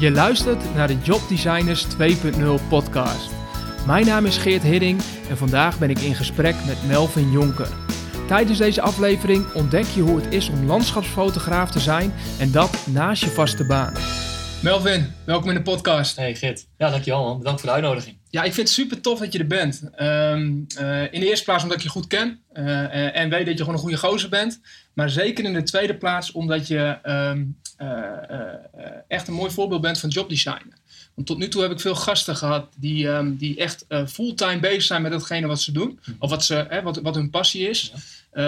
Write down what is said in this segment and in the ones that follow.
Je luistert naar de Job Designers 2.0 podcast. Mijn naam is Geert Hidding en vandaag ben ik in gesprek met Melvin Jonker. Tijdens deze aflevering ontdek je hoe het is om landschapsfotograaf te zijn en dat naast je vaste baan. Melvin, welkom in de podcast. Hey Git. Ja, dankjewel man. Bedankt voor de uitnodiging. Ja, ik vind het super tof dat je er bent. Ehm, eh, in de eerste plaats omdat ik je goed ken uh, en weet dat je gewoon een goede gozer bent. Maar zeker in de tweede plaats omdat je ehm, echt een mooi voorbeeld bent van jobdesign. Want tot nu toe heb ik veel gasten gehad die, um, die echt fulltime bezig zijn met datgene wat ze doen. Mhm. Of wat, ze, wat, wat hun passie is.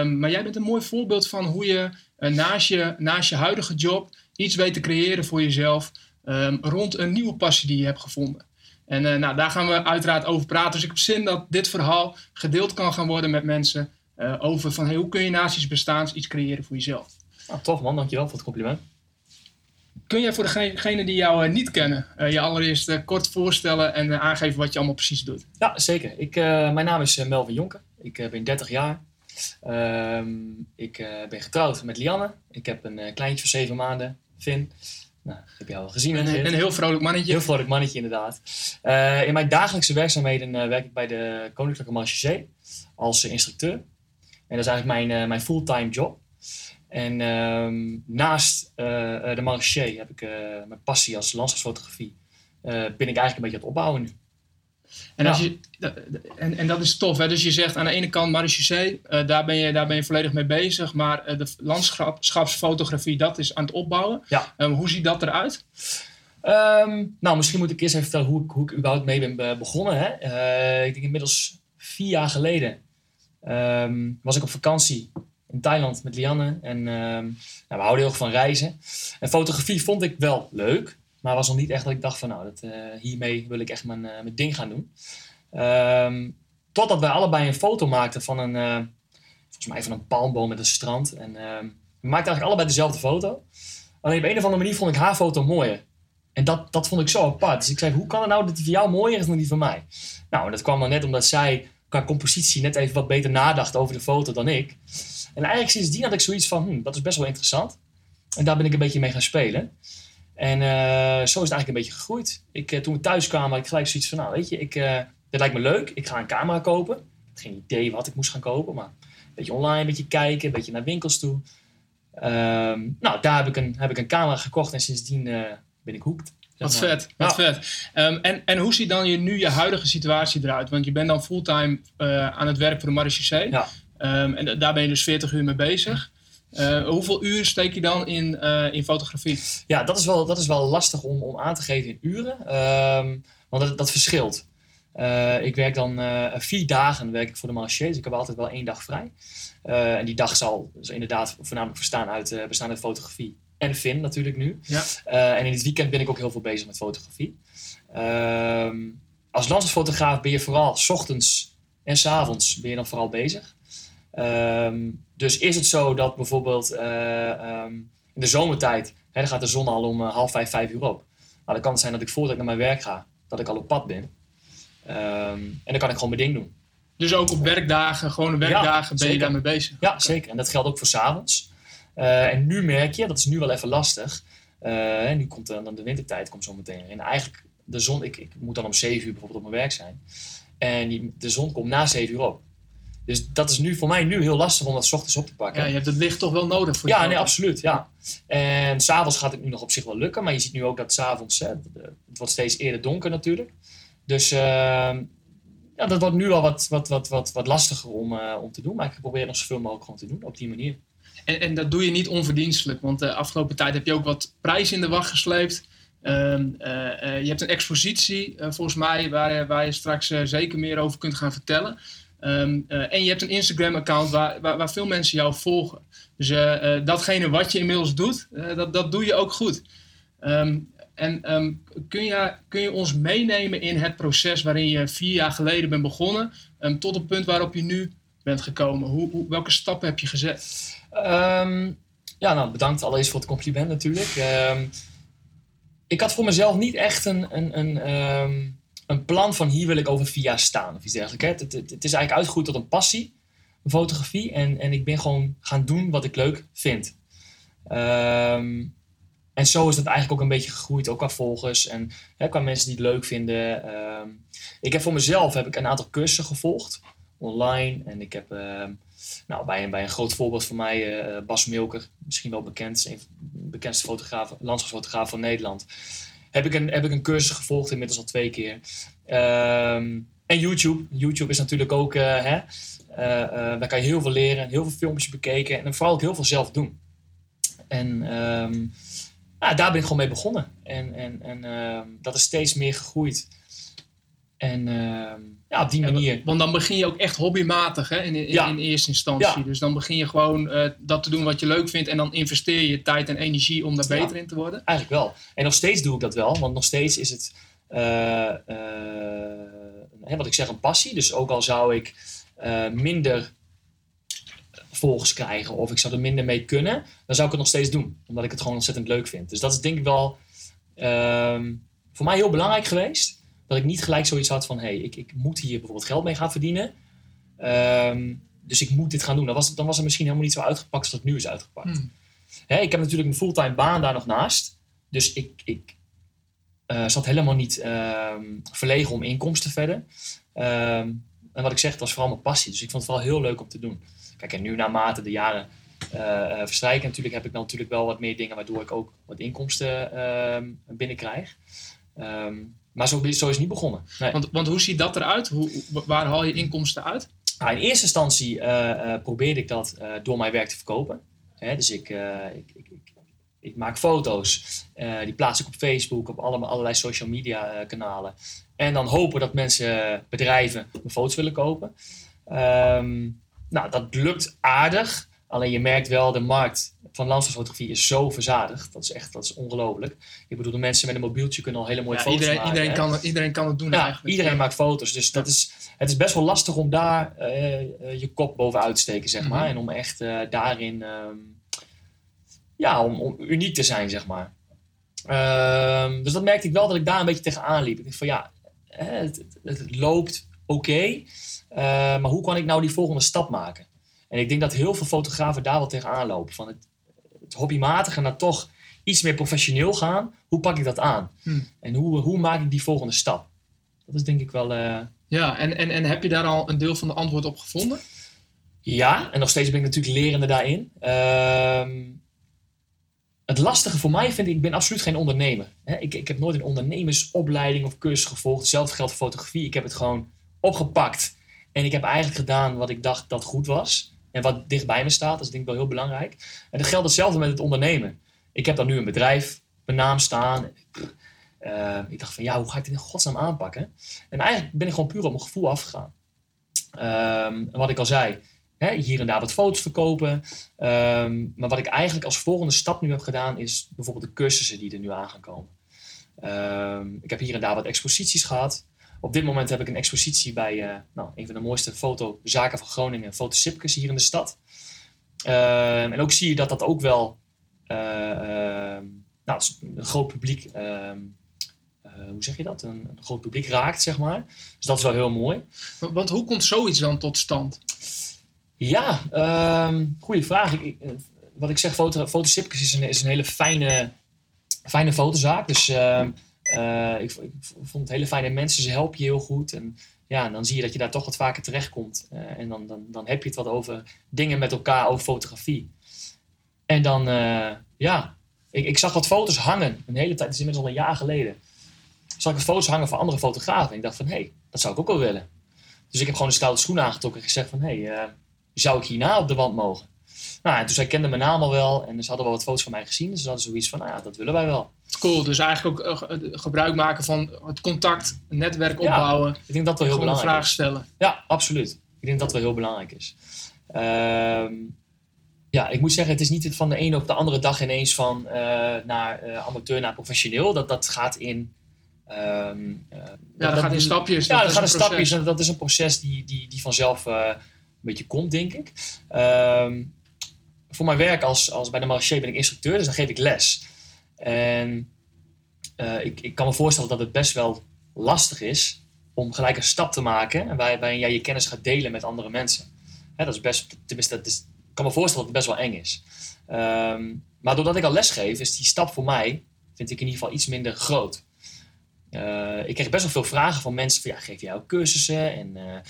maar jij bent een mooi voorbeeld van hoe je naast, je naast je huidige job iets weet te creëren voor jezelf. rond een nieuwe passie die je hebt gevonden. En uh, nou, daar gaan we uiteraard over praten. Dus ik heb zin dat dit verhaal gedeeld kan gaan worden met mensen. Uh, over van hey, hoe kun je naast je bestaans iets creëren voor jezelf. Nou, tof man, dankjewel voor het compliment. Kun jij voor degenen die jou uh, niet kennen, je allereerst kort voorstellen en aangeven wat je allemaal precies doet? Ja, zeker. Ik, mijn naam is Melvin Jonker. Ik ben 30 jaar. Ehm, ik ben getrouwd met Lianne. Ik heb een kleintje van 7 maanden, Finn. Nou, heb je al gezien. Een, een, heel vrolijk mannetje. Heel vrolijk mannetje, inderdaad. Uh, in mijn dagelijkse werkzaamheden uh, werk ik bij de Koninklijke Marché als instructeur. En dat is eigenlijk mijn, mijn fulltime job. En ehm, naast de marché heb ik mijn passie als landschapsfotografie. ben ik eigenlijk een beetje aan het opbouwen nu. En, als je, en, en dat is tof. Hè? Dus je zegt aan de ene kant marechaussee, uh, daar, ben je, daar ben je volledig mee bezig. Maar uh, de landschapsfotografie, dat is aan het opbouwen. Ja. Um, hoe ziet dat eruit? Um, nou, misschien moet ik eerst even vertellen hoe ik, hoe ik überhaupt mee ben begonnen. Hè? Uh, ik denk inmiddels vier jaar geleden um, was ik op vakantie in Thailand met Lianne. En nou, we houden heel erg van reizen. En fotografie vond ik wel leuk. Maar was nog niet echt dat ik dacht van nou, dat, uh, hiermee wil ik echt mijn, uh, mijn ding gaan doen. Um, totdat wij allebei een foto maakten van een, uh, volgens mij van een palmboom met een strand. En ehm, we maakten eigenlijk allebei dezelfde foto. Alleen op een of andere manier vond ik haar foto mooier. En dat, dat vond ik zo apart. Dus ik zei, hoe kan het nou dat die van jou mooier is dan die van mij? Nou, dat kwam dan net omdat zij qua compositie net even wat beter nadacht over de foto dan ik. En eigenlijk sindsdien had ik zoiets van, hm, dat is best wel interessant. En daar ben ik een beetje mee gaan spelen. En uh, zo is het eigenlijk een beetje gegroeid. Ik, uh, toen we thuis kwamen, had ik gelijk zoiets van, nou weet je, ik, uh, dit lijkt me leuk. Ik ga een camera kopen. Ik had geen idee wat ik moest gaan kopen, maar een beetje online, een beetje kijken, een beetje naar winkels toe. Um, nou, daar heb ik, een, heb ik een camera gekocht en sindsdien ben ik hoekt. Wat vet, wat vet. Um, en, en hoe ziet dan je, nu je huidige situatie eruit? Want je bent dan fulltime aan het werk voor de marechaussee. Ja. Um, en daar ben je dus 40 uur mee bezig. Uh, hoeveel uur steek je dan in, uh, in fotografie? Ja, dat is wel, dat is wel lastig om, om aan te geven in uren. Um, want dat, dat verschilt. Uh, ik werk dan vier dagen werk ik voor de marché, dus ik heb altijd wel één dag vrij. en die dag zal dus inderdaad voornamelijk bestaan uit, bestaan uit fotografie en film natuurlijk nu. Ja. en in het weekend ben ik ook heel veel bezig met fotografie. Ehm, als landschapsfotograaf ben je vooral s ochtends en s avonds ben je dan vooral bezig. Um, dus is het zo dat bijvoorbeeld uh, um, in de zomertijd, hè, dan gaat de zon al om uh, half vijf, vijf uur op. Nou, dan kan het zijn dat ik voordat ik naar mijn werk ga, dat ik al op pad ben. Um, en dan kan ik gewoon mijn ding doen. Dus ook op werkdagen, gewone werkdagen, ben je daarmee bezig? Ja, zeker. En dat geldt ook voor s'avonds. Uh, en nu merk je, dat is nu wel even lastig. Nu komt dan de wintertijd komt zo meteen in. Eigenlijk, de zon, ik, ik moet dan om zeven uur bijvoorbeeld op mijn werk zijn. En die, de zon komt na zeven uur op. Dus dat is nu voor mij nu heel lastig om dat s ochtends op te pakken. Ja, je hebt het licht toch wel nodig voor je Ja, nee, absoluut. Ja. En s'avonds gaat het nu nog op zich wel lukken. Maar je ziet nu ook dat s'avonds, het wordt steeds eerder donker natuurlijk. Dus uh, ja, dat wordt nu al wat, wat, wat, wat, wat lastiger om, uh, om te doen. Maar ik probeer nog zoveel mogelijk gewoon te doen op die manier. En, en dat doe je niet onverdienstelijk. Want de afgelopen tijd heb je ook wat prijs in de wacht gesleept. Uh, je hebt een expositie volgens mij waar, waar je straks zeker meer over kunt gaan vertellen. Um, uh, en je hebt een Instagram-account waar, waar, veel mensen jou volgen. Dus uh, uh, datgene wat je inmiddels doet, dat, dat doe je ook goed. Um, en um, kun, je, kun je ons meenemen in het proces waarin je vier jaar geleden bent begonnen, tot het punt waarop je nu bent gekomen? Hoe, welke stappen heb je gezet? ja, nou bedankt allereerst voor het compliment natuurlijk. ik had voor mezelf niet echt een. een, een een plan van hier wil ik over jaar staan of iets dergelijks. Het, het, het, is eigenlijk uitgegroeid tot een passie, fotografie. En, en ik ben gewoon gaan doen wat ik leuk vind. Um, en zo is dat eigenlijk ook een beetje gegroeid, ook qua volgers en hè, qua mensen die het leuk vinden. Ehm, ik heb voor mezelf heb ik een aantal cursussen gevolgd, online. En ik heb ehm, nou, bij, een, bij een groot voorbeeld van mij, eh, Bas Milker, misschien wel bekend, een van de bekendste fotograaf, landschapsfotograaf van Nederland. Heb ik, een, heb ik een cursus gevolgd, inmiddels al twee keer. Ehm, en YouTube. YouTube is natuurlijk ook, uh, hè, uh, daar kan je heel veel leren, heel veel filmpjes bekeken en vooral ook heel veel zelf doen. En nou, daar ben ik gewoon mee begonnen. En, en, en uh, dat is steeds meer gegroeid. En uh, ja, op die manier. want dan begin je ook echt hobbymatig hè, in, in, ja. in eerste instantie. Ja. Dus dan begin je gewoon uh, dat te doen wat je leuk vindt. En dan investeer je tijd en energie om daar beter in te worden. Eigenlijk wel. En nog steeds doe ik dat wel. Want nog steeds is het, uh, wat ik zeg, een passie. Dus ook al zou ik minder volgers krijgen of ik zou er minder mee kunnen, dan zou ik het nog steeds doen. Omdat ik het gewoon ontzettend leuk vind. Dus dat is denk ik wel um, voor mij heel belangrijk geweest. Dat ik niet gelijk zoiets had van, hé, hey, ik, ik moet hier bijvoorbeeld geld mee gaan verdienen. Um, dus ik moet dit gaan doen. Dan was, dan was het misschien helemaal niet zo uitgepakt als het nu is uitgepakt. Hmm. Hè, ik heb natuurlijk een fulltime baan daar nog naast. Dus ik, ik uh, zat helemaal niet um, verlegen om inkomsten verder. en wat ik zeg, was vooral mijn passie. Dus ik vond het wel heel leuk om te doen. Kijk, en nu naarmate de jaren uh, verstrijken, natuurlijk heb ik dan natuurlijk wel wat meer dingen waardoor ik ook wat inkomsten binnenkrijg. Um, maar zo, zo, is het niet begonnen. Nee. Want, want, hoe ziet dat eruit? Hoe, waar haal je inkomsten uit? Nou, in eerste instantie uh, probeerde ik dat door mijn werk te verkopen. Hè, dus ik, ik, ik, ik, maak foto's, die plaats ik op Facebook, op alle, allerlei social media kanalen. En dan hopen dat mensen, bedrijven, mijn foto's willen kopen. Um, nou, dat lukt aardig. Alleen je merkt wel, de markt van landschapsfotografie is zo verzadigd. Dat is echt dat is ongelooflijk. Ik bedoel, de mensen met een mobieltje kunnen al hele mooie foto's iedereen, maken. Iedereen kan, het, iedereen kan het doen ja, eigenlijk. Iedereen maakt foto's. Dus dat is, het is best wel lastig om daar uh, je kop bovenuit te steken, zeg maar. Mm -hmm. En om echt uh, daarin um, ja, om, om, uniek te zijn, zeg maar. Um, dus dat merkte ik wel dat ik daar een beetje tegenaan liep. Ik dacht van ja, het, het, het loopt oké. Okay. Uh, maar hoe kan ik nou die volgende stap maken? En ik denk dat heel veel fotografen daar wel tegenaan lopen. Van het, het hobbymatige naar toch iets meer professioneel gaan. Hoe pak ik dat aan? Hmm. En hoe, hoe maak ik die volgende stap? Dat is denk ik wel... Uh... Ja, en, en, en heb je daar al een deel van de antwoord op gevonden? Ja, en nog steeds ben ik natuurlijk lerende daarin. Uh, het lastige voor mij vind ik, ik ben absoluut geen ondernemer. Ik, ik heb nooit een ondernemersopleiding of cursus gevolgd. Hetzelfde geldt voor fotografie. Ik heb het gewoon opgepakt. En ik heb eigenlijk gedaan wat ik dacht dat goed was. En wat dichtbij me staat, dat is denk ik wel heel belangrijk. En dat geldt hetzelfde met het ondernemen. Ik heb dan nu een bedrijf, mijn naam staan. Uh, ik dacht van ja, hoe ga ik dit in godsnaam aanpakken? En eigenlijk ben ik gewoon puur op mijn gevoel afgegaan. En wat ik al zei, hè, hier en daar wat foto's verkopen. Um, maar wat ik eigenlijk als volgende stap nu heb gedaan, is bijvoorbeeld de cursussen die er nu aan gaan komen. Um, ik heb hier en daar wat exposities gehad. Op dit moment heb ik een expositie bij uh, nou, een van de mooiste fotozaken van Groningen, Fotosipkes hier in de stad. Uh, en ook zie je dat dat ook wel uh, nou, een groot publiek, ehm, hoe zeg je dat? Een, een, groot publiek raakt, zeg maar. Dus dat is wel heel mooi. Want hoe komt zoiets dan tot stand? Ja, goede vraag. Ik, wat ik zeg, foto, Fotosipkes is een, is een hele fijne, fijne fotozaak. Dus ehm, uh, ik, vond het hele fijne mensen, ze helpen je heel goed. En ja, dan zie je dat je daar toch wat vaker terechtkomt. Uh, en dan, dan, dan heb je het wat over dingen met elkaar, over fotografie. En dan, uh, ja, ik, ik zag wat foto's hangen. Een hele tijd, het is inmiddels al een jaar geleden. Zag ik foto's hangen van andere fotografen. En ik dacht van, hé, hey, dat zou ik ook wel willen. Dus ik heb gewoon een stoute schoen aangetrokken en gezegd van, hé, hey, zou ik hierna op de wand mogen? Nou, en toen zij kenden mijn naam al wel en ze hadden wel wat foto's van mij gezien. Dus ze hadden zoiets van, nou ja, dat willen wij wel. Cool, dus eigenlijk ook uh, gebruik maken van het contact, het netwerk opbouwen. Ja, ik denk dat wel heel belangrijk een vraag stellen. Ja, absoluut. Ik denk dat dat wel heel belangrijk is. Uh, ja, ik moet zeggen, het is niet van de ene op de andere dag ineens van uh, naar uh, amateur naar professioneel. Dat, dat gaat in... Um, ja, dat, dat gaat in stapjes. Ja, dat, dat gaat in stapjes en dat is een proces die, die, die vanzelf een beetje komt, denk ik. Um, voor mijn werk als, als bij de Marché ben ik instructeur, dus dan geef ik les. En uh, ik, ik kan me voorstellen dat het best wel lastig is om gelijk een stap te maken en waarbij jij je kennis gaat delen met andere mensen. Hè, dat is best, tenminste, dat is kan me voorstellen dat het best wel eng is. Ehm, maar doordat ik al les geef, is die stap voor mij, vind ik in ieder geval iets minder groot. Eh, ik kreeg best wel veel vragen van mensen van, ja, geef jij ook cursussen? En eh,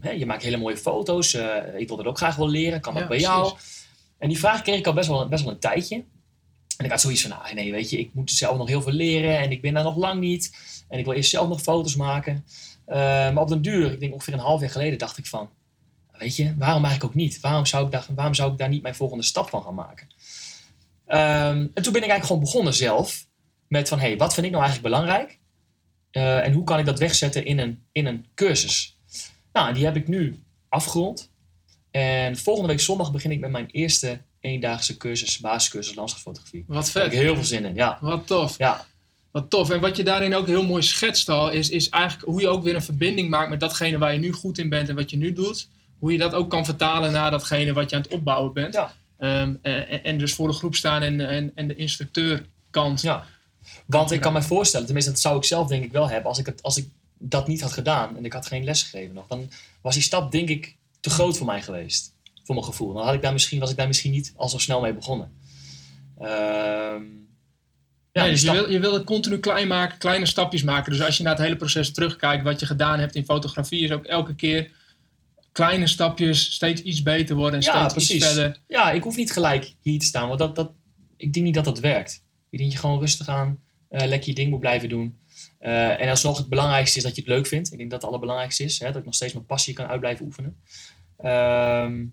hè, je maakt hele mooie foto's. eh, ik wil dat ook graag wel leren. Kan dat Ja, bij precies. jou? En die vraag kreeg ik al best wel, best wel een tijdje. En ik had zoiets van, nou nee, weet je, ik moet zelf nog heel veel leren en ik ben daar nog lang niet. En ik wil eerst zelf nog foto's maken. Eh, maar op den duur, ik denk ongeveer een half jaar geleden, dacht ik van, weet je, waarom eigenlijk ook niet? Waarom zou ik daar, waarom zou ik daar niet mijn volgende stap van gaan maken? Ehm, en toen ben ik eigenlijk gewoon begonnen zelf met van, hé, hey, wat vind ik nou eigenlijk belangrijk? Eh, en hoe kan ik dat wegzetten in een, in een cursus? Nou, en die heb ik nu afgerond. En volgende week zondag begin ik met mijn eerste eendaagse cursus, basiscursus landschapsfotografie. Wat Daar heb ik vet. heel veel zin in, ja. Wat tof. Ja, Wat tof. En wat je daarin ook heel mooi schetst al, is, is eigenlijk hoe je ook weer een verbinding maakt met datgene waar je nu goed in bent en wat je nu doet. Hoe je dat ook kan vertalen naar datgene wat je aan het opbouwen bent. Ja. Ehm, en, en dus voor de groep staan en, en, en de instructeurkant. Ja. Want ik kan me voorstellen, tenminste dat zou ik zelf denk ik wel hebben, als ik, het, als ik dat niet had gedaan en ik had geen les gegeven nog, dan was die stap denk ik te groot voor mij geweest. Voor mijn gevoel. Dan had ik daar misschien, was ik daar misschien niet al zo snel mee begonnen. Ehm, ja, Nee, dus je, wil, je wil het continu klein maken, kleine stapjes maken. Dus als je naar het hele proces terugkijkt, wat je gedaan hebt in fotografie, is ook elke keer kleine stapjes, steeds iets beter worden en Ja, steeds precies. iets verder. Ja, ik hoef niet gelijk hier te staan, want dat, dat, ik denk niet dat dat werkt. Ik denk dat je gewoon rustig aan eh, lekker je ding moet blijven doen. Eh, en alsnog het belangrijkste is dat je het leuk vindt. Ik denk dat het allerbelangrijkste is, hè, dat ik nog steeds mijn passie kan uit blijven oefenen. Ehm,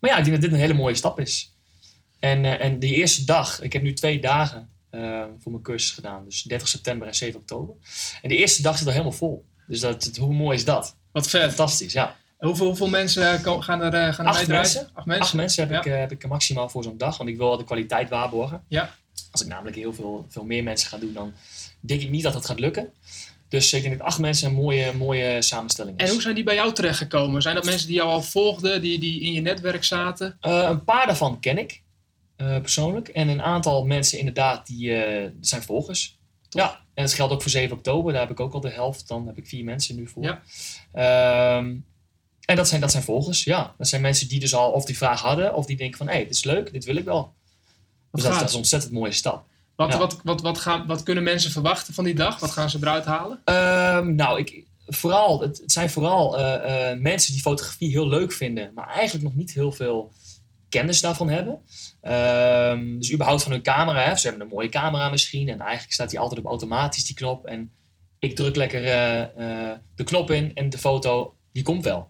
maar ja, ik denk dat dit een hele mooie stap is. En, eh, en die eerste dag, ik heb nu twee dagen eh, voor mijn cursus gedaan, dus 30 september en 7 oktober. En de eerste dag zit al helemaal vol. Dus dat, hoe mooi is dat? Wat vet. Fantastisch, ja. Hoeveel, hoeveel mensen eh, gaan er, gaan er Acht mensen. Acht mensen. Acht mensen heb, Ja. ik, heb ik maximaal voor zo'n dag, want ik wil de kwaliteit waarborgen. Ja. Als ik namelijk heel veel, veel meer mensen ga doen, dan denk ik niet dat het gaat lukken. Dus ik denk dat acht mensen een mooie, mooie samenstelling is. En hoe zijn die bij jou terechtgekomen? Zijn dat mensen die jou al volgden, die, die in je netwerk zaten? Eh, een paar daarvan ken ik eh, persoonlijk. En een aantal mensen inderdaad, die eh, zijn volgers. Tof. Ja, en dat geldt ook voor 7 oktober. Daar heb ik ook al de helft. Dan heb ik vier mensen nu voor. Ja. Ehm, en dat zijn, dat zijn volgers, ja. Dat zijn mensen die dus al of die vraag hadden... of die denken van, hé, hey, dit is leuk, dit wil ik wel. Dus dat, dat is een ontzettend mooie stap. Wat, Ja. wat, wat, wat, gaan, wat kunnen mensen verwachten van die dag? Wat gaan ze eruit halen? Ehm, nou, ik, vooral, het, het zijn vooral eh, eh, mensen die fotografie heel leuk vinden, maar eigenlijk nog niet heel veel kennis daarvan hebben. Ehm, dus überhaupt van hun camera. Hè. Ze hebben een mooie camera misschien en eigenlijk staat die altijd op automatisch, die knop. En ik druk lekker eh, de knop in en de foto, die komt wel.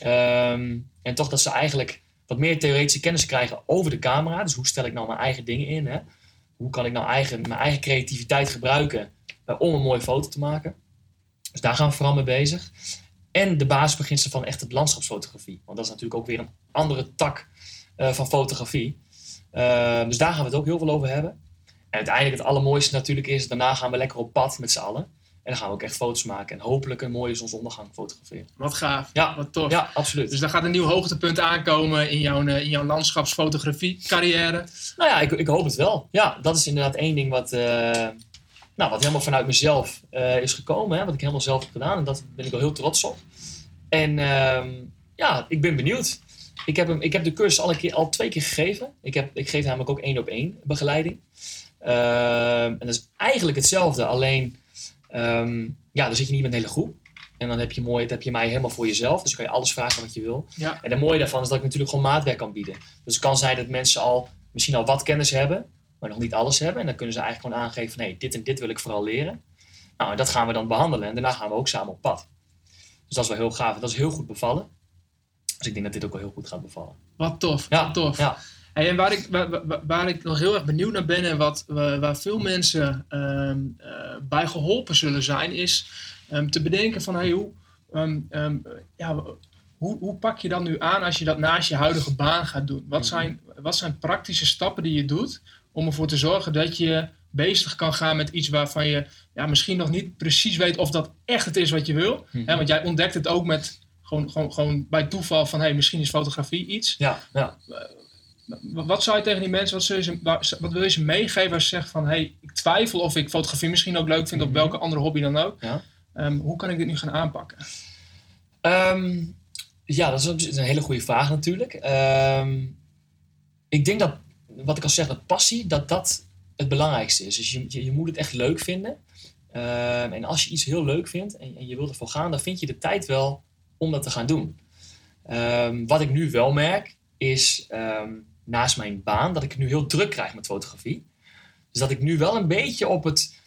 Ehm, en toch dat ze eigenlijk wat meer theoretische kennis krijgen over de camera. Dus hoe stel ik nou mijn eigen dingen in? Hè? Hoe kan ik nou eigen, mijn eigen creativiteit gebruiken eh, om een mooie foto te maken? Dus daar gaan we vooral mee bezig. En de basisbeginselen van echt het landschapsfotografie. Want dat is natuurlijk ook weer een andere tak eh, van fotografie. Eh, dus daar gaan we het ook heel veel over hebben. En uiteindelijk het allermooiste natuurlijk is, daarna gaan we lekker op pad met z'n allen. En dan gaan we ook echt foto's maken en hopelijk een mooie zonsondergang fotograferen. Wat gaaf. Ja. Wat tof. Ja, absoluut. Dus daar gaat een nieuw hoogtepunt aankomen in jouw, eh, in jouw landschapsfotografie carrière. Nou ja, ik, ik hoop het wel. Ja, dat is inderdaad één ding wat, eh, nou, wat helemaal vanuit mezelf eh, is gekomen. Hè, wat ik helemaal zelf heb gedaan. En daar ben ik wel heel trots op. En ehm, ja, ik ben benieuwd. Ik heb, hem, ik heb de cursus al, een keer, al twee keer gegeven. Ik, heb, ik geef namelijk ook één op één begeleiding. Ehm, en dat is eigenlijk hetzelfde. Alleen, ehm, ja, dan zit je niet met een hele groep. En dan heb je, mooi, heb je mij helemaal voor jezelf. Dus dan kan je alles vragen wat je wil. Ja. En het mooie daarvan is dat ik natuurlijk gewoon maatwerk kan bieden. Dus het kan zijn dat mensen al misschien al wat kennis hebben, maar nog niet alles hebben. En dan kunnen ze eigenlijk gewoon aangeven van dit en dit wil ik vooral leren. Nou, en dat gaan we dan behandelen. En daarna gaan we ook samen op pad. Dus dat is wel heel gaaf. En dat is heel goed bevallen. Dus ik denk dat dit ook wel heel goed gaat bevallen. Wat tof. Ja, Wat tof. ja. Hey, en waar ik, waar, waar- ik nog heel erg benieuwd naar ben en wat, waar, veel mensen eh, bij geholpen zullen zijn, is ehm, te bedenken van hey, hoe, ehm, ja, hoe, hoe pak je dat nu aan als je dat naast je huidige baan gaat doen? Wat zijn, wat zijn praktische stappen die je doet om ervoor te zorgen dat je bezig kan gaan met iets waarvan je ja, misschien nog niet precies weet of dat echt het is wat je wil? Mhm. Want jij ontdekt het ook met gewoon, gewoon, gewoon bij toeval van hey, misschien is fotografie iets. Ja, ja. Wat zou je tegen die mensen, wat, ze, wat wil je ze meegeven als je zegt van, hey, ik twijfel of ik fotografie misschien ook leuk vind, of Mhm. welke andere hobby dan ook. Ja. Ehm, hoe kan ik dit nu gaan aanpakken? Ehm, Ja, dat is een- hele goede vraag natuurlijk. Ehm, ik denk dat, wat ik al zeg, dat passie, dat dat het belangrijkste is. Dus je, je, je moet het echt leuk vinden. En als je iets heel leuk vindt en, en je wilt ervoor gaan, dan vind je de tijd wel om dat te gaan doen. Wat ik nu wel merk, is naast mijn baan, dat ik nu heel druk krijg met fotografie. Dus dat ik nu wel een beetje op het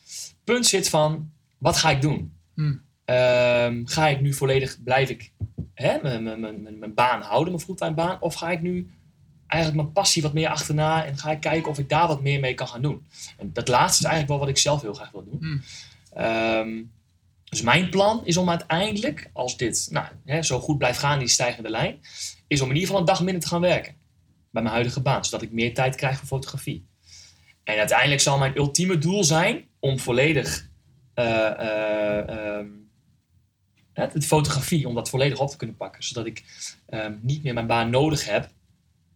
punt zit van, wat ga ik doen? Hmm. Ehm, ga ik nu volledig, blijf ik hè, mijn, mijn, mijn, mijn- baan houden, mijn fulltime baan? Of ga ik nu eigenlijk mijn passie wat meer achterna en ga ik kijken of ik daar wat meer mee kan gaan doen? En dat laatste is eigenlijk wel wat ik zelf heel graag wil doen. Hmm. Ehm, dus mijn plan is om uiteindelijk, als dit nou, hè, zo goed blijft gaan, die stijgende lijn, is om in ieder geval een dag minder te gaan werken. Bij mijn huidige baan, zodat ik meer tijd krijg voor fotografie. En uiteindelijk zal mijn ultieme doel zijn om volledig hè, de fotografie, om dat volledig op te kunnen pakken. Zodat ik ehm, niet meer mijn baan nodig heb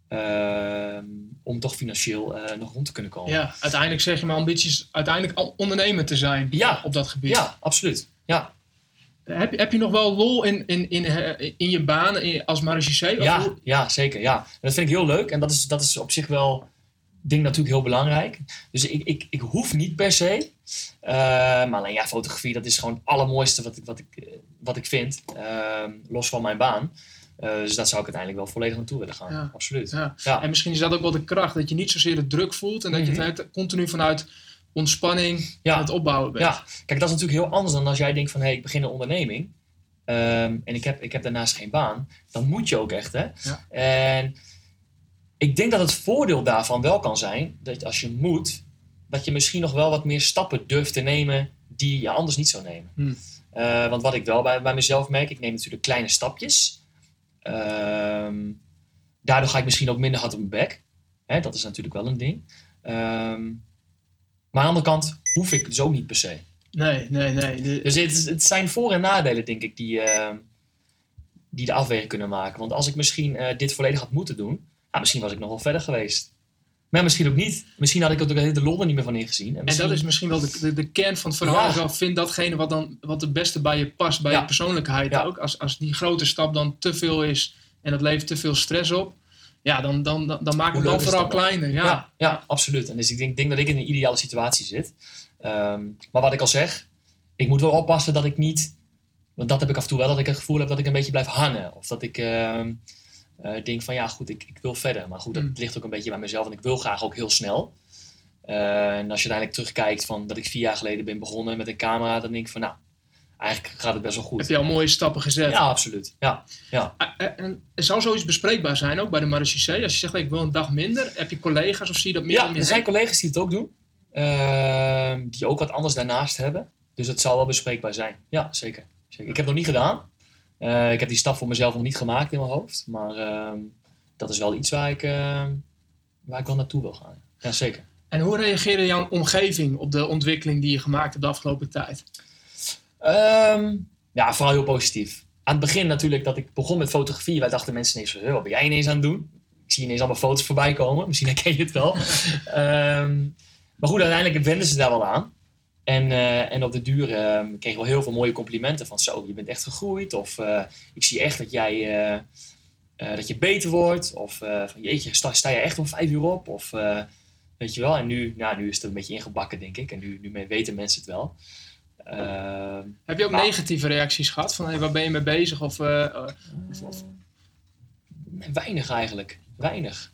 ehm, om toch financieel eh, nog rond te kunnen komen. Ja, uiteindelijk zeg je mijn ambitie is uiteindelijk ondernemer te zijn Ja. op dat gebied. ja absoluut. Ja, Heb, je- heb je nog wel lol in, in, in, eh, in je baan in- als marechaussee? Ja, hoe- ja, zeker. Ja. En dat vind ik heel leuk. En dat is, dat is op zich wel, ding natuurlijk heel belangrijk. Dus ik, ik, ik hoef niet per se. Eh, maar alleen ja, fotografie, dat is gewoon het allermooiste wat ik, wat ik, eh, wat ik vind. Ehm, los van mijn baan. Dus daar zou ik uiteindelijk wel volledig naartoe willen gaan. Ja. Absoluut. Ja. Ja. En misschien is dat ook wel de kracht, dat je niet zozeer de druk voelt en dat je Mhm. het continu vanuit ontspanning Ja. aan het opbouwen bent. Ja, kijk, dat is natuurlijk heel anders dan als jij denkt van... hé, hey, ik begin een onderneming... ehm, en ik heb, ik heb daarnaast geen baan. Dan moet je ook echt, hè? Ja. En ik denk dat het voordeel daarvan wel kan zijn... dat als je moet... dat je misschien nog wel wat meer stappen durft te nemen... die je anders niet zou nemen. Hmm. Eh, want wat ik wel bij, bij mezelf merk... ik neem natuurlijk kleine stapjes. Ehm, daardoor ga ik misschien ook minder hard op mijn bek. Hè, dat is natuurlijk wel een ding. Ehm, maar aan de andere kant hoef ik dus ook niet per se. Nee, nee, nee. De- Dus het, zijn voor- en nadelen, denk ik, die, eh, die de afweging kunnen maken. Want als ik misschien eh, dit volledig had moeten doen, nou, misschien was ik nog wel verder geweest. Maar misschien ook niet. Misschien had ik er ook de lol er niet meer van ingezien. En, En dat is misschien wel de, de, de kern van het verhaal. Ja. Vind datgene wat, dan, wat het beste bij je past, bij Ja. je persoonlijkheid Ja. ook. Als, als die grote stap dan te veel is en dat levert te veel stress op, ja, dan, dan, dan, dan maak Hoe het vooral kleiner. Ja. Ja, ja, absoluut. En dus ik denk, denk dat ik in een ideale situatie zit. Ehm, maar wat ik al zeg, ik moet wel oppassen dat ik niet... Want dat heb ik af en toe wel, dat ik het gevoel heb dat ik een beetje blijf hangen. Of dat ik ehm, eh, denk van ja, goed, ik, ik wil verder. Maar goed, dat Mm. ligt ook een beetje bij mezelf. En ik wil graag ook heel snel. Eh, en als je uiteindelijk terugkijkt van dat ik vier jaar geleden ben begonnen met een camera, dan denk ik van nou, eigenlijk gaat het best wel Heb goed. je al mooie stappen gezet. Ja, absoluut. Ja, ja. Eh, eh, En zou zoiets bespreekbaar zijn ook bij de marechaussee? Als je zegt, ik wil een dag minder, heb je collega's of zie je dat meer Ja, er zijn collega's die het ook doen. Ehm, die ook wat anders daarnaast hebben. Dus het zal wel bespreekbaar zijn. Ja, zeker. zeker. Ik heb het nog niet gedaan. Eh, ik heb die stap voor mezelf nog niet gemaakt in mijn hoofd. Maar ehm, dat is wel iets waar ik, ehm, waar ik wel naartoe wil gaan. Ja, zeker. En hoe reageerde jouw omgeving op de ontwikkeling die je gemaakt hebt de afgelopen tijd? Ehm, ja, vooral heel positief. Aan het begin natuurlijk dat ik begon met fotografie. Wij dachten mensen ineens van, "Huh, wat ben jij ineens aan het doen? Ik zie ineens allemaal foto's voorbij komen. Misschien herken je het wel. Ehm, maar goed, uiteindelijk wenden ze daar wel aan. En, eh, en op de duur ehm, kreeg ik wel heel veel mooie complimenten van zo, je bent echt gegroeid. Of eh, ik zie echt dat jij eh, dat je beter wordt. Of van jeetje, sta, sta je echt om vijf uur op? Of weet je wel. En nu, nou, nu is het een beetje ingebakken, denk ik. En nu, nu weten mensen het wel. Ehm, Heb je ook Nou. negatieve reacties gehad? Van hey, waar ben je mee bezig? Of, eh, eh, of- of- Nee, Weinig eigenlijk. Weinig.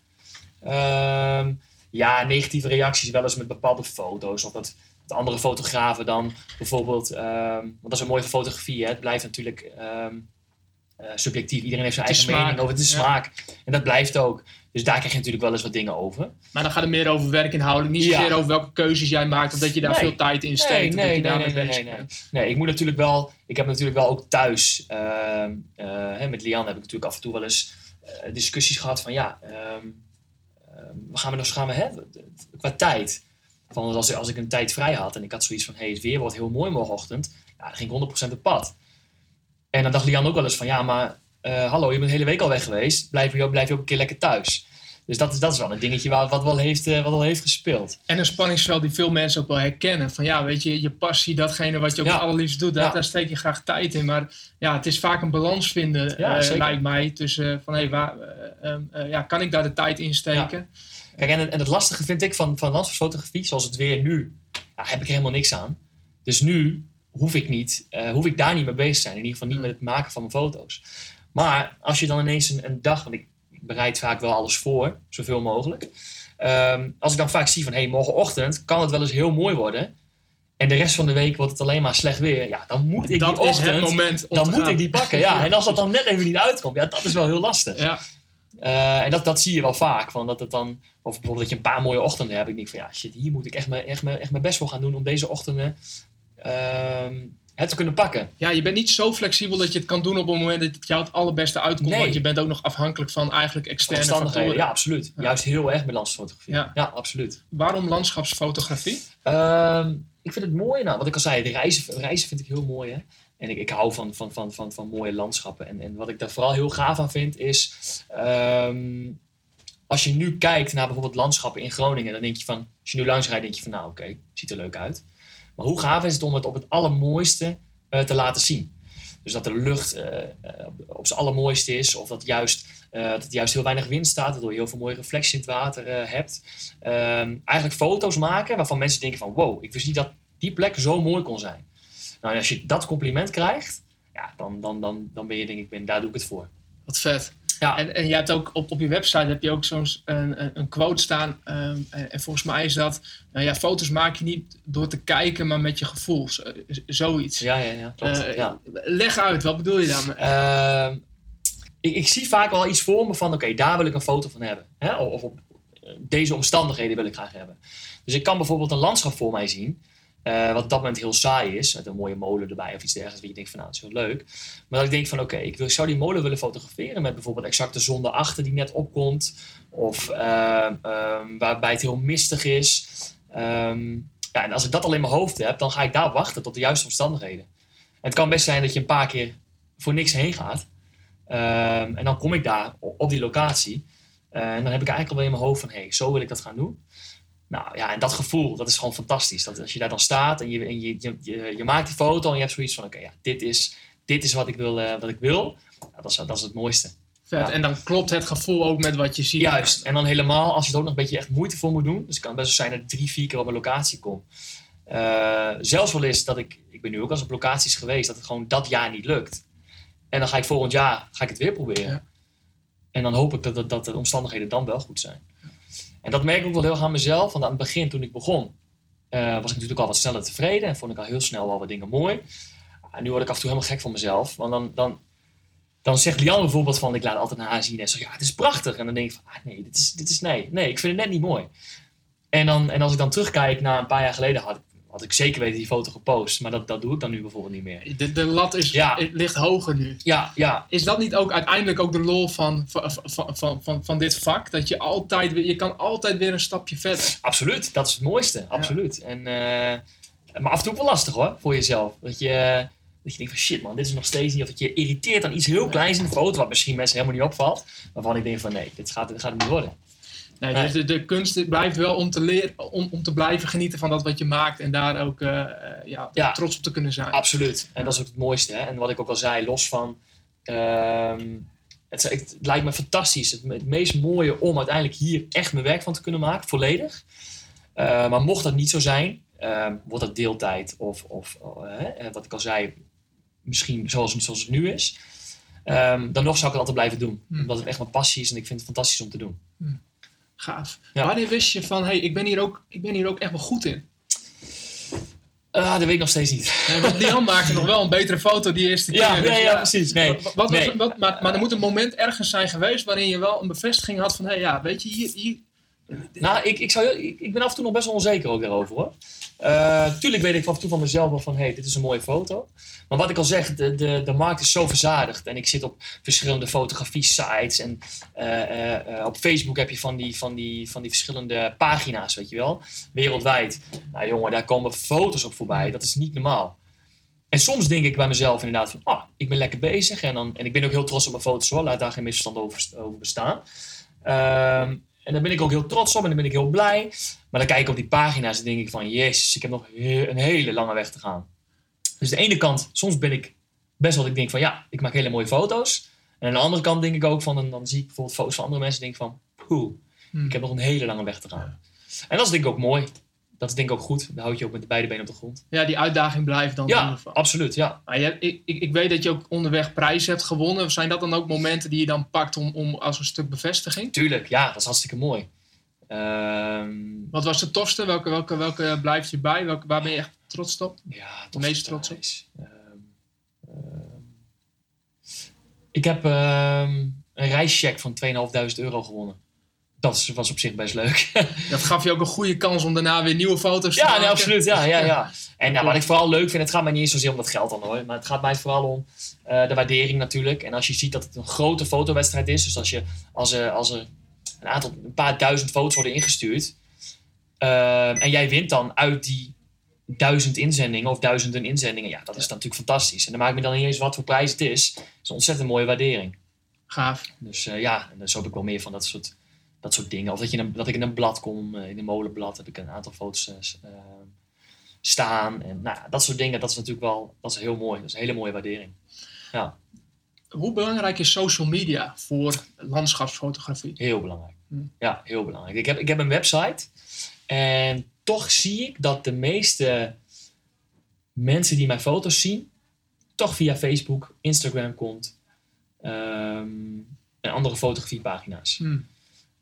Ehm, ja, negatieve reacties wel eens met bepaalde foto's. Of dat, dat andere fotografen dan bijvoorbeeld... ehm, want dat is een mooie fotografie. Hè? Het blijft natuurlijk eh, subjectief. Iedereen heeft zijn eigen mening smaak. over het is Ja. smaak. En dat blijft ook. Dus daar krijg je natuurlijk wel eens wat dingen over. maar dan gaat het meer over werkinhoudelijk. Niet Ja. zozeer over welke keuzes jij maakt. Of dat je daar Nee. veel tijd in steekt. Nee, nee, nee, nee, nee, nee, ik moet natuurlijk wel... Ik heb natuurlijk wel ook thuis... ehm, eh, hè, met Lian heb ik natuurlijk af en toe wel eens eh, discussies gehad van... Ja, ehm, ehm, wat gaan we nog gaan we hebben? Qua tijd. Van als, als ik een tijd vrij had en ik had zoiets van... Hé, hey, het weer wordt heel mooi morgenochtend. Ja, dan ging ik 100% op pad. En dan dacht Lian ook wel eens van... Ja, maar eh, hallo, je bent de hele week al weg geweest. Blijf je, ook- blijf je ook een keer lekker thuis. Dus dat is, dat is wel een dingetje wat, wat, wel heeft, eh, wat wel heeft gespeeld. En een spanningsveld die veel mensen ook wel herkennen. Van ja, weet je, je passie, datgene wat je ook Ja. het allerliefst doet, daar, Ja. daar steek je graag tijd in. Maar ja, het is vaak een balans vinden, Ja, eh, lijkt mij. Tussen van, hé, waar, eh, ehm, eh, ja, kan ik daar de tijd in steken? Kijk, en, en het lastige vind ik van, van landschapsfotografie, zoals het weer nu, ja, heb ik er helemaal niks aan. Dus nu hoef ik, niet, eh, hoef ik daar niet mee bezig te zijn. In ieder geval niet met het maken van mijn foto's. Maar als je dan ineens een, een dag, want ik bereid vaak wel alles voor, zoveel mogelijk. Ehm, als ik dan vaak zie van, hé, hey, morgenochtend kan het wel eens heel mooi worden. En de rest van de week wordt het alleen maar slecht weer. Ja, dan moet ik dat die is ochtend, het moment om dan moet ik die pakken. Ja. En als dat dan net even niet uitkomt, ja, dat is wel heel lastig. Ja, Eh, en dat, dat zie je wel vaak. Van dat het dan, of bijvoorbeeld dat je een paar mooie ochtenden hebt. Ik denk van ja, shit, hier moet ik echt mijn, echt mijn, echt mijn best voor gaan doen om deze ochtenden het te kunnen pakken. ja, je bent niet zo flexibel dat je het kan doen op het moment dat het jou het allerbeste uitkomt. Nee. Want je bent ook nog afhankelijk van eigenlijk externe Omstandigheden, factoren. ja, absoluut. Ja. Juist heel erg met landschapsfotografie. Ja. Ja, absoluut. Waarom landschapsfotografie? Ehm, ik vind het mooi, nou, wat ik al zei, de reizen, reizen vind ik heel mooi. Hè? En ik, ik hou van, van, van, van, van mooie landschappen. En, en wat ik daar vooral heel gaaf aan vind is. ehm, als je nu kijkt naar bijvoorbeeld landschappen in Groningen, dan denk je van. Als je nu langs rijdt, denk je van, nou oké, ziet er leuk uit. Maar hoe gaaf is het om het op het allermooiste eh, te laten zien? Dus dat de lucht eh, eh, op zijn allermooiste is, of dat, juist, dat juist heel weinig wind staat, waardoor je heel veel mooie reflectie in het water hebt. Ehm, eigenlijk foto's maken waarvan mensen denken van wow, ik wist niet dat die plek zo mooi kon zijn. Nou, en als je dat compliment krijgt, ja, dan, dan, dan, dan ben je denk ik, ben, daar doe ik het voor. Wat vet. Ja. En, en je hebt ook op, op je website heb je ook zo'n een, een- een quote staan. ehm, en, en volgens mij is dat, nou ja, foto's maak je niet door te kijken, maar met je gevoel. Z- z- zoiets. Ja, ja, ja, klopt. Eh, ja. Leg uit, wat bedoel je dan? Ehm, ik, ik zie vaak wel iets voor me van, oké, daar wil ik een foto van hebben. Hè? Of op deze omstandigheden wil ik graag hebben. Dus ik kan bijvoorbeeld een landschap voor mij zien, eh, wat op dat moment heel saai is, met een mooie molen erbij of iets dergelijks, waar je denkt van, nou, dat is heel leuk. Maar dat ik denk van, oké, ik wil, zou die molen willen fotograferen met bijvoorbeeld exact de zon erachter die net opkomt, of ehm, ehm, waarbij het heel mistig is. Ehm, ja, en als ik dat al in mijn hoofd heb, dan ga ik daar wachten tot de juiste omstandigheden. En het kan best zijn dat je een paar keer voor niks heen gaat. En dan kom ik daar op die locatie. Eh, en dan heb ik eigenlijk al in mijn hoofd van, hé, hey, zo wil ik dat gaan doen. Nou ja, en dat gevoel, dat is gewoon fantastisch. Dat als je daar dan staat en je, en je, je, je, je maakt die foto en je hebt zoiets van, oké, ja, dit is, dit is wat ik wil. eh, wat ik wil. Dat, is, dat is het mooiste. Vet. ja. En dan klopt het gevoel ook met wat je ziet. Juist. En dan helemaal als je er ook nog een beetje echt moeite voor moet doen. Dus het kan best wel zijn dat ik drie, vier keer op mijn locatie kom. Eh, zelfs wel eens dat ik, ik ben nu ook al eens op locaties geweest, dat het gewoon dat jaar niet lukt. En dan ga ik volgend jaar ga ik het weer proberen. Ja. En dan hoop ik dat, dat, dat de omstandigheden dan wel goed zijn. En dat merk ik ook wel heel aan mezelf. Want aan het begin, toen ik begon, eh, was ik natuurlijk al wat sneller tevreden. En vond ik al heel snel wel wat dingen mooi. En nu word ik af en toe helemaal gek van mezelf. Want dan, dan, dan zegt Lian bijvoorbeeld van, ik laat altijd naar haar zien. En zo, ja, het is prachtig. En dan denk ik van, ah, nee, dit is, dit is nee. Nee, ik vind het net niet mooi. En, dan, en als ik dan terugkijk naar een paar jaar geleden, had, ik- had ik zeker weten die foto gepost. Maar dat, dat doe ik dan nu bijvoorbeeld niet meer. De, de lat is, Ja. ligt hoger nu. Ja, ja, Is dat niet ook uiteindelijk ook de lol van, van, van, van, van, dit vak? Dat je altijd weer, je kan altijd weer een stapje verder. absoluut. Dat is het mooiste. Absoluut. En, eh, maar af en toe wel lastig hoor, voor jezelf. Dat je, dat je denkt van shit man, dit is nog steeds niet. Of dat je irriteert aan iets heel kleins in de foto, wat misschien mensen helemaal niet opvalt. Waarvan ik denk van nee, dit gaat, dit gaat het niet worden. Nee. Dus de, de kunst blijft wel om te, leren, om, om te blijven genieten van dat wat je maakt. En daar ook eh, eh, ja, Ja. trots op te kunnen zijn. Absoluut. En dat is ook het mooiste. Hè? En wat ik ook al zei, los van. ehm, het, het lijkt me fantastisch. Het, het meest mooie om uiteindelijk hier echt mijn werk van te kunnen maken, volledig. Eh, maar mocht dat niet zo zijn, ehm, wordt dat deeltijd of, of wat ik al zei, misschien zoals, zoals het nu is. Ehm, dan nog zou ik het altijd blijven doen. Hmm. Omdat het echt mijn passie is en ik vind het fantastisch om te doen. Gaaf. Ja. Wanneer wist je van, hey, ik ben hier ook, ik ben hier ook echt wel goed in? Ah, dat weet ik nog steeds niet. Ja, want Lian maakte nog wel een betere foto die eerste keer. Ja, ja, ja, precies. Nee, Wat, wat was- nee. wat- maar, maar er moet een moment ergens zijn geweest waarin je wel een bevestiging had van, hé, hey, ja, weet je, hier, hier Nou, ik, ik, zou, ik, ben af en toe nog best wel onzeker ook daarover hoor. Eh, tuurlijk weet ik af en toe van mezelf wel van, hé, hey, dit is een mooie foto. Maar wat ik al zeg, de, de, de markt is zo verzadigd. En ik zit op verschillende fotografie-sites. En eh, eh, op Facebook heb je van die, van, die, van die verschillende pagina's, weet je wel. Wereldwijd. Nou jongen, daar komen foto's op voorbij. Dat is niet normaal. En soms denk ik bij mezelf inderdaad van, ah, ik ben lekker bezig. En, dan, en ik ben ook heel trots op mijn foto's hoor. Laat daar geen misverstand over, over bestaan. Ehm, En daar ben ik ook heel trots op en dan ben ik heel blij. Maar dan kijk ik op die pagina's en denk ik van, jezus, ik heb nog een hele lange weg te gaan. Dus de ene kant, soms ben ik best wel, dat ik denk van, ja, ik maak hele mooie foto's. En aan de andere kant denk ik ook van, dan, dan zie ik bijvoorbeeld foto's van andere mensen en denk ik van, poeh, Hmm. ik heb nog een hele lange weg te gaan. En dat is denk ik ook mooi. Dat is denk ik ook goed. Dan houd je ook met de beide benen op de grond. Ja, die uitdaging blijft dan Ja, absoluut, ja. Maar je, ik, ik, ik weet dat je ook onderweg prijzen hebt gewonnen. Zijn dat dan ook momenten die je dan pakt om, om als een stuk bevestiging? Tuurlijk, ja, dat is hartstikke mooi. Ehm, Wat was de tofste? Welke, welke, welke blijft je bij? Welke, waar ben je echt trots op? Ja, Het meest trots op? Ehm, ehm, ik heb een reischeck van 2.500 euro gewonnen. Dat was op zich best leuk. Dat gaf je ook een goede kans om daarna weer nieuwe foto's te ja, maken. nee, absoluut. Ja, ja, ja. En nou, wat ik vooral leuk vind, het gaat mij niet eens zozeer om dat geld dan hoor. Maar het gaat mij vooral om eh, de waardering natuurlijk. En als je ziet dat het een grote fotowedstrijd is. Dus als, je, als, er, als er een, aantal, een paar duizend foto's worden ingestuurd. ehm, en jij wint dan uit die duizend inzendingen of duizenden inzendingen. Ja, dat is dan natuurlijk fantastisch. En dan maakt me dan niet eens wat voor prijs het is. Het is een ontzettend mooie waardering. Gaaf. Dus eh, ja, en zo heb ik wel meer van dat soort, dat soort dingen. Of dat, je een, dat ik in een blad kom, eh, in een molenblad heb ik een aantal foto's eh, eh, staan. En nou, ja, dat soort dingen, dat is natuurlijk wel dat is heel mooi. Dat is een hele mooie waardering. Hoe belangrijk is social media voor landschapsfotografie? Heel belangrijk. Hmm. Ja, heel belangrijk. Ik heb, ik heb een website en toch zie ik dat de meeste mensen die mijn foto's zien, toch via Facebook, Instagram komt ehm, en andere fotografiepagina's. Hmm.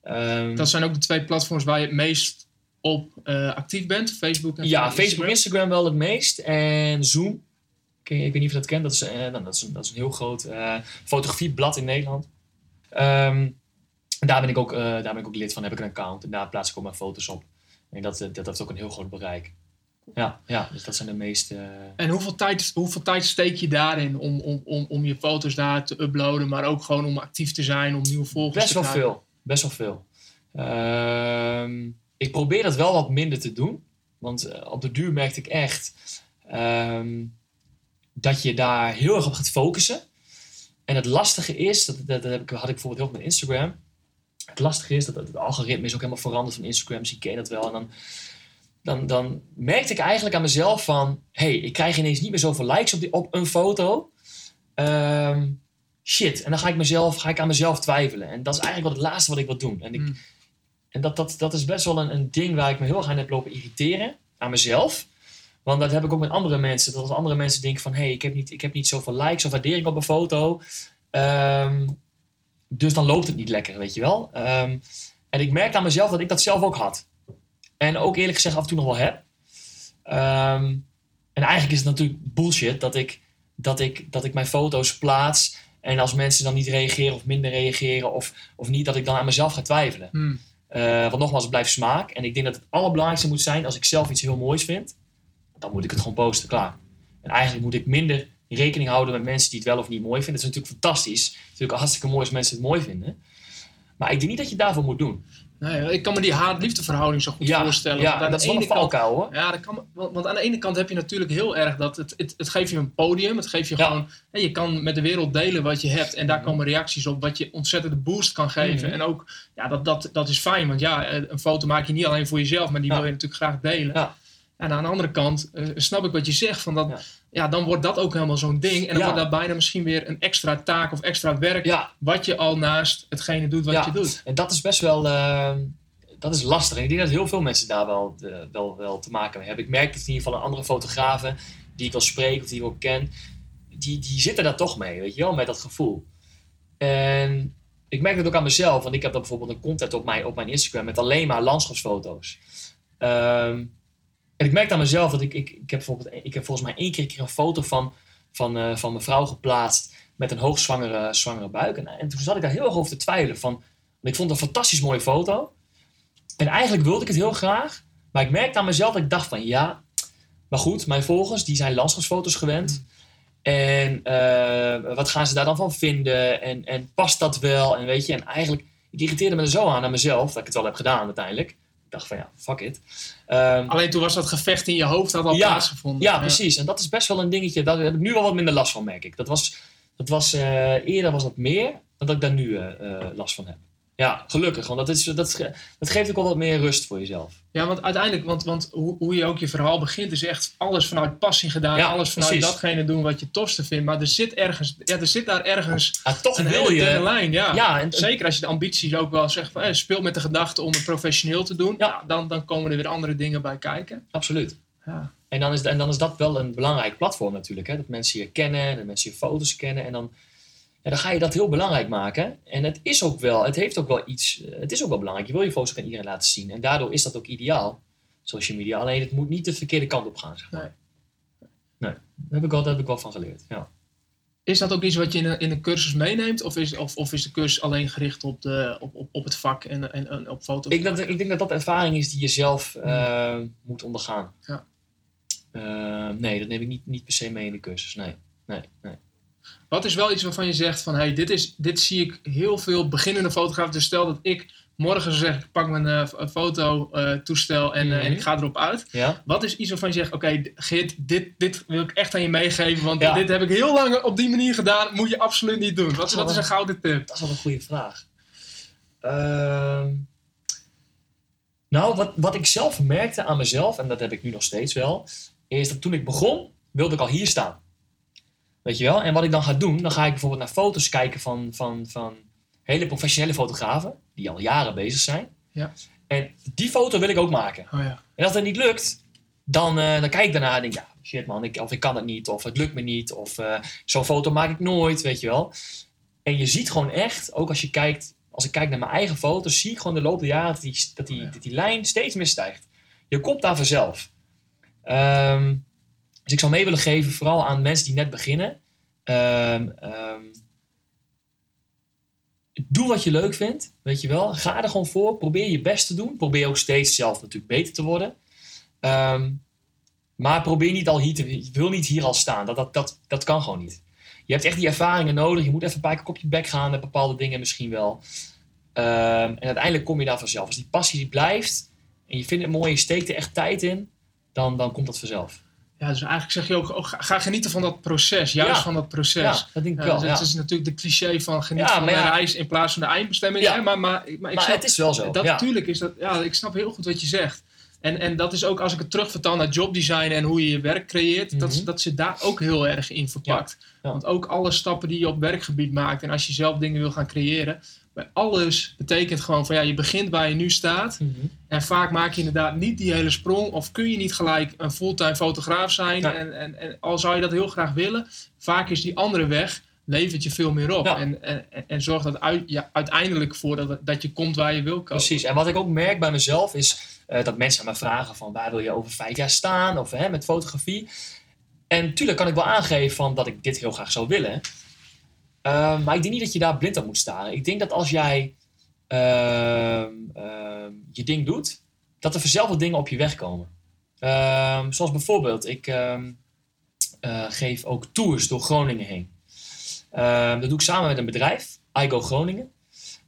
Ehm, Dat zijn ook de twee platforms waar je het meest op eh, actief bent. Facebook en Ja, Instagram. Facebook, Instagram wel het meest. En Zoom. Je- Ik weet niet of je dat kent. Dat is, nou, dat is, een, dat is een heel groot eh, fotografieblad in Nederland. Ehm, daar, ben ik ook, daar ben ik ook lid van. Heb ik een account. En daar plaats ik ook mijn foto's op. En dat, eh, dat heeft ook een heel groot bereik. Ja, ja dus dat zijn de meeste... En hoeveel tijd, hoeveel tijd steek je daarin om, om, om, om je foto's daar te uploaden, maar ook gewoon om actief te zijn, om nieuwe volgers Best te wel krijgen? veel. Best wel veel. Ehm, ik probeer dat wel wat minder te doen. Want eh, op de duur merkte ik echt ehm, dat je daar heel erg op gaat focussen. En het lastige is, dat, dat, heb ik, had ik bijvoorbeeld heel erg met Instagram. Het lastige is dat het, algoritme is ook helemaal veranderd van Instagram. Dus ik dat wel. En dan, dan, dan merkte ik eigenlijk aan mezelf van... hey, ik krijg ineens niet meer zoveel likes op, die, op een foto. Ehm, shit. En dan ga ik, mezelf, ga ik aan mezelf twijfelen. En dat is eigenlijk wat het laatste wat ik wil doen. En, ik, Hmm. en dat, dat, dat is best wel een, een ding waar ik me heel erg aan heb lopen irriteren. Aan mezelf. Want dat heb ik ook met andere mensen. Dat als andere mensen denken van... hé, hey, ik, heb niet, ik heb niet zoveel likes of waardering op een foto. Ehm, dus dan loopt het niet lekker, weet je wel. Ehm, en ik merkte aan mezelf dat ik dat zelf ook had. En ook eerlijk gezegd af en toe nog wel heb. Ehm, en eigenlijk is het natuurlijk bullshit dat ik, dat, ik, dat ik mijn foto's plaats... en als mensen dan niet reageren of minder reageren... of, of niet, dat ik dan aan mezelf ga twijfelen. Hmm. Eh, want nogmaals, het blijft smaak. En ik denk dat het allerbelangrijkste moet zijn... als ik zelf iets heel moois vind... dan moet ik het gewoon posten, klaar. En eigenlijk moet ik minder rekening houden met mensen die het wel of niet mooi vinden. Dat is natuurlijk fantastisch. Het is natuurlijk hartstikke mooi als mensen het mooi vinden. Maar ik denk niet dat je het daarvoor moet doen. Nee, ik kan me die haat-liefde verhouding zo goed ja, voorstellen. ja aan dat de is wel een ene kant- valkuil hoor. Ja, dat kan, want, aan de ene kant heb je natuurlijk heel erg dat het, het, het geeft je een podium. Het geeft je Ja. gewoon, hè, je kan met de wereld delen wat je hebt en daar Mhm. komen reacties op, wat je ontzettende boost kan geven. Mhm. En ook, ja, dat, dat, dat is fijn, want ja, eh, een foto maak je niet alleen voor jezelf, maar die wil je natuurlijk graag delen. Ja. En aan de andere kant eh, snap ik wat je zegt, van dat, Ja. dan wordt dat ook helemaal zo'n ding. En dan Ja. wordt dat bijna misschien weer een extra taak of extra werk, Ja, wat je al naast hetgene doet wat Ja. je doet. en dat is best wel... eh, dat is lastig. En ik denk dat heel veel mensen daar wel, eh, wel, wel te maken mee hebben. Ik merk dat in ieder geval andere fotografen... die ik wel spreek of die ik ook ken... Die, die zitten daar toch mee, weet je wel, met dat gevoel. En ik merk dat ook aan mezelf. Want ik heb dan bijvoorbeeld een content op mijn, op mijn Instagram... met alleen maar landschapsfoto's. Ehm, en ik merk aan mezelf dat ik... Ik, ik, heb, bijvoorbeeld, ik heb volgens mij één keer, een keer een foto van, van, eh, van mijn vrouw geplaatst... met een hoogzwangere zwangere buik. En, en toen zat ik daar heel erg over te twijfelen. Van, want ik vond het een fantastisch mooie foto. En eigenlijk wilde ik het heel graag. Maar ik merkte aan mezelf dat ik dacht van... ja, maar goed, mijn volgers die zijn landschapsfoto's gewend... En eh, wat gaan ze daar dan van vinden? En, en past dat wel? En weet je, en eigenlijk, ik irriteerde me er zo aan aan mezelf, dat ik het wel heb gedaan uiteindelijk. Dacht van ja, fuck it. Ehm, Alleen toen was dat gevecht in je hoofd had al Ja, plaatsgevonden. ja, precies. En dat is best wel een dingetje, daar heb ik nu wel wat minder last van, merk ik. Dat was, dat was eh, eerder was dat meer dan dat ik daar nu eh, eh, last van heb. Ja, gelukkig. Want dat, is, dat, dat geeft ook wel wat meer rust voor jezelf. Ja, want uiteindelijk, want, want hoe, hoe je ook je verhaal begint, is echt alles vanuit passie gedaan. Ja, alles vanuit precies. datgene doen wat je tofste vindt. Maar er zit ergens, ja, er zit daar ergens toch een wil je... lijn. Ja. Ja, en, Zeker als je de ambities ook wel zegt van, speel met de gedachte om het professioneel te doen. Ja, dan, dan komen er weer andere dingen bij kijken. absoluut. Ja. En dan, is, en dan is dat wel een belangrijk platform natuurlijk. Hè? Dat mensen je kennen, dat mensen je foto's kennen. En dan, ja, dan ga je dat heel belangrijk maken. En het is ook wel, het heeft ook wel iets, eh, het is ook wel belangrijk. Je wil je foto's aan iedereen laten zien. En daardoor is dat ook ideaal, social media. Alleen het moet niet de verkeerde kant op gaan. Zeg maar. Nee. nee. Daar heb ik wel, daar heb ik wel van geleerd. Ja. Is dat ook iets wat je in een, in een cursus meeneemt? Of is, of, of is de cursus alleen gericht op, de, op, op, op het vak en, en, en op foto's? Ik, denk dat, ik denk dat dat ervaring is die je zelf eh, moet ondergaan. Ja. Eh, nee, dat neem ik niet, niet per se mee in de cursus. Nee, nee, nee. Wat is wel iets waarvan je zegt van, hey, dit, is, dit zie ik heel veel beginnende fotografen. Dus stel dat ik morgen zeggen, ik pak mijn eh, fototoestel en, eh, en Mhm. ik ga erop uit. Ja? Wat is iets waarvan je zegt, oké Geert, dit, dit wil ik echt aan je meegeven. Want Ja. dit heb ik heel lang op die manier gedaan. Moet je absoluut niet doen. Wat, is- wat is een gouden tip? Dat is wel een goede vraag. Ehm, nou, wat, wat ik zelf merkte aan mezelf, en dat heb ik nu nog steeds wel, is dat toen ik begon, wilde ik al hier staan. Weet je wel? En wat ik dan ga doen, dan ga ik bijvoorbeeld naar foto's kijken van, van, van hele professionele fotografen, die al jaren bezig zijn. Ja. En die foto wil ik ook maken. Oh ja. En als dat niet lukt, dan, eh, dan kijk ik daarna en denk ja, shit man, ik, of ik kan het niet, of het lukt me niet, of eh, zo'n foto maak ik nooit, weet je wel. En je ziet gewoon echt, ook als je kijkt, als ik kijk naar mijn eigen foto's, zie ik gewoon de loop der jaren dat die, dat die, Ja. dat die lijn steeds meer stijgt. Je komt daar vanzelf. Ehm, dus ik zou mee willen geven, vooral aan mensen die net beginnen. Ehm, ehm, doe wat je leuk vindt, weet je wel. Ga er gewoon voor. Probeer je best te doen. Probeer ook steeds zelf natuurlijk beter te worden. Ehm, maar probeer niet al hier te... Wil niet hier al staan. Dat, dat, dat, dat kan gewoon niet. Je hebt echt die ervaringen nodig. Je moet even een paar keer op je bek gaan met bepaalde dingen misschien wel. En uiteindelijk kom je daar vanzelf. Als die passie blijft en je vindt het mooi, je steekt er echt tijd in, dan, dan komt dat vanzelf. Ja, dus eigenlijk zeg je ook, oh, ga, genieten van dat proces. Juist Ja. van dat proces. Ja, dat denk ik Ja, wel. dus ja. Het is natuurlijk de cliché van geniet Ja, van de reis in plaats van de eindbestemming. Ja. hè, Maar, maar, maar ik snap, het is wel zo. dat ja. natuurlijk is dat, ja, ik snap heel goed wat je zegt. En, en dat is ook als ik het terugvertaal naar jobdesign en hoe je je werk creëert, dat, Mhm. dat zit daar ook heel erg in verpakt. Want ook alle stappen die je op werkgebied maakt en als je zelf dingen wil gaan creëren, bij alles betekent gewoon van ja, je begint waar je nu staat. Mhm. En vaak maak je inderdaad niet die hele sprong. Of kun je niet gelijk een fulltime fotograaf zijn. Ja. En, en, en al zou je dat heel graag willen. Vaak is die andere weg. Levert je veel meer op. Ja. En, en, en- en zorgt dat uit, ja, uiteindelijk voor dat, dat je komt waar je wil komen. Precies. En wat ik ook merk bij mezelf is eh, dat mensen aan me vragen van waar wil je over vijf jaar staan? Of hè, met fotografie. En tuurlijk kan ik wel aangeven van dat ik dit heel graag zou willen. Eh, maar ik denk niet dat je daar blind op moet staan. Ik denk dat als jij ehm, ehm, je ding doet, dat er vanzelf dingen op je weg komen. Ehm, zoals bijvoorbeeld, ik ehm, eh, geef ook tours door Groningen heen. Ehm, dat doe ik samen met een bedrijf, iGo Groningen.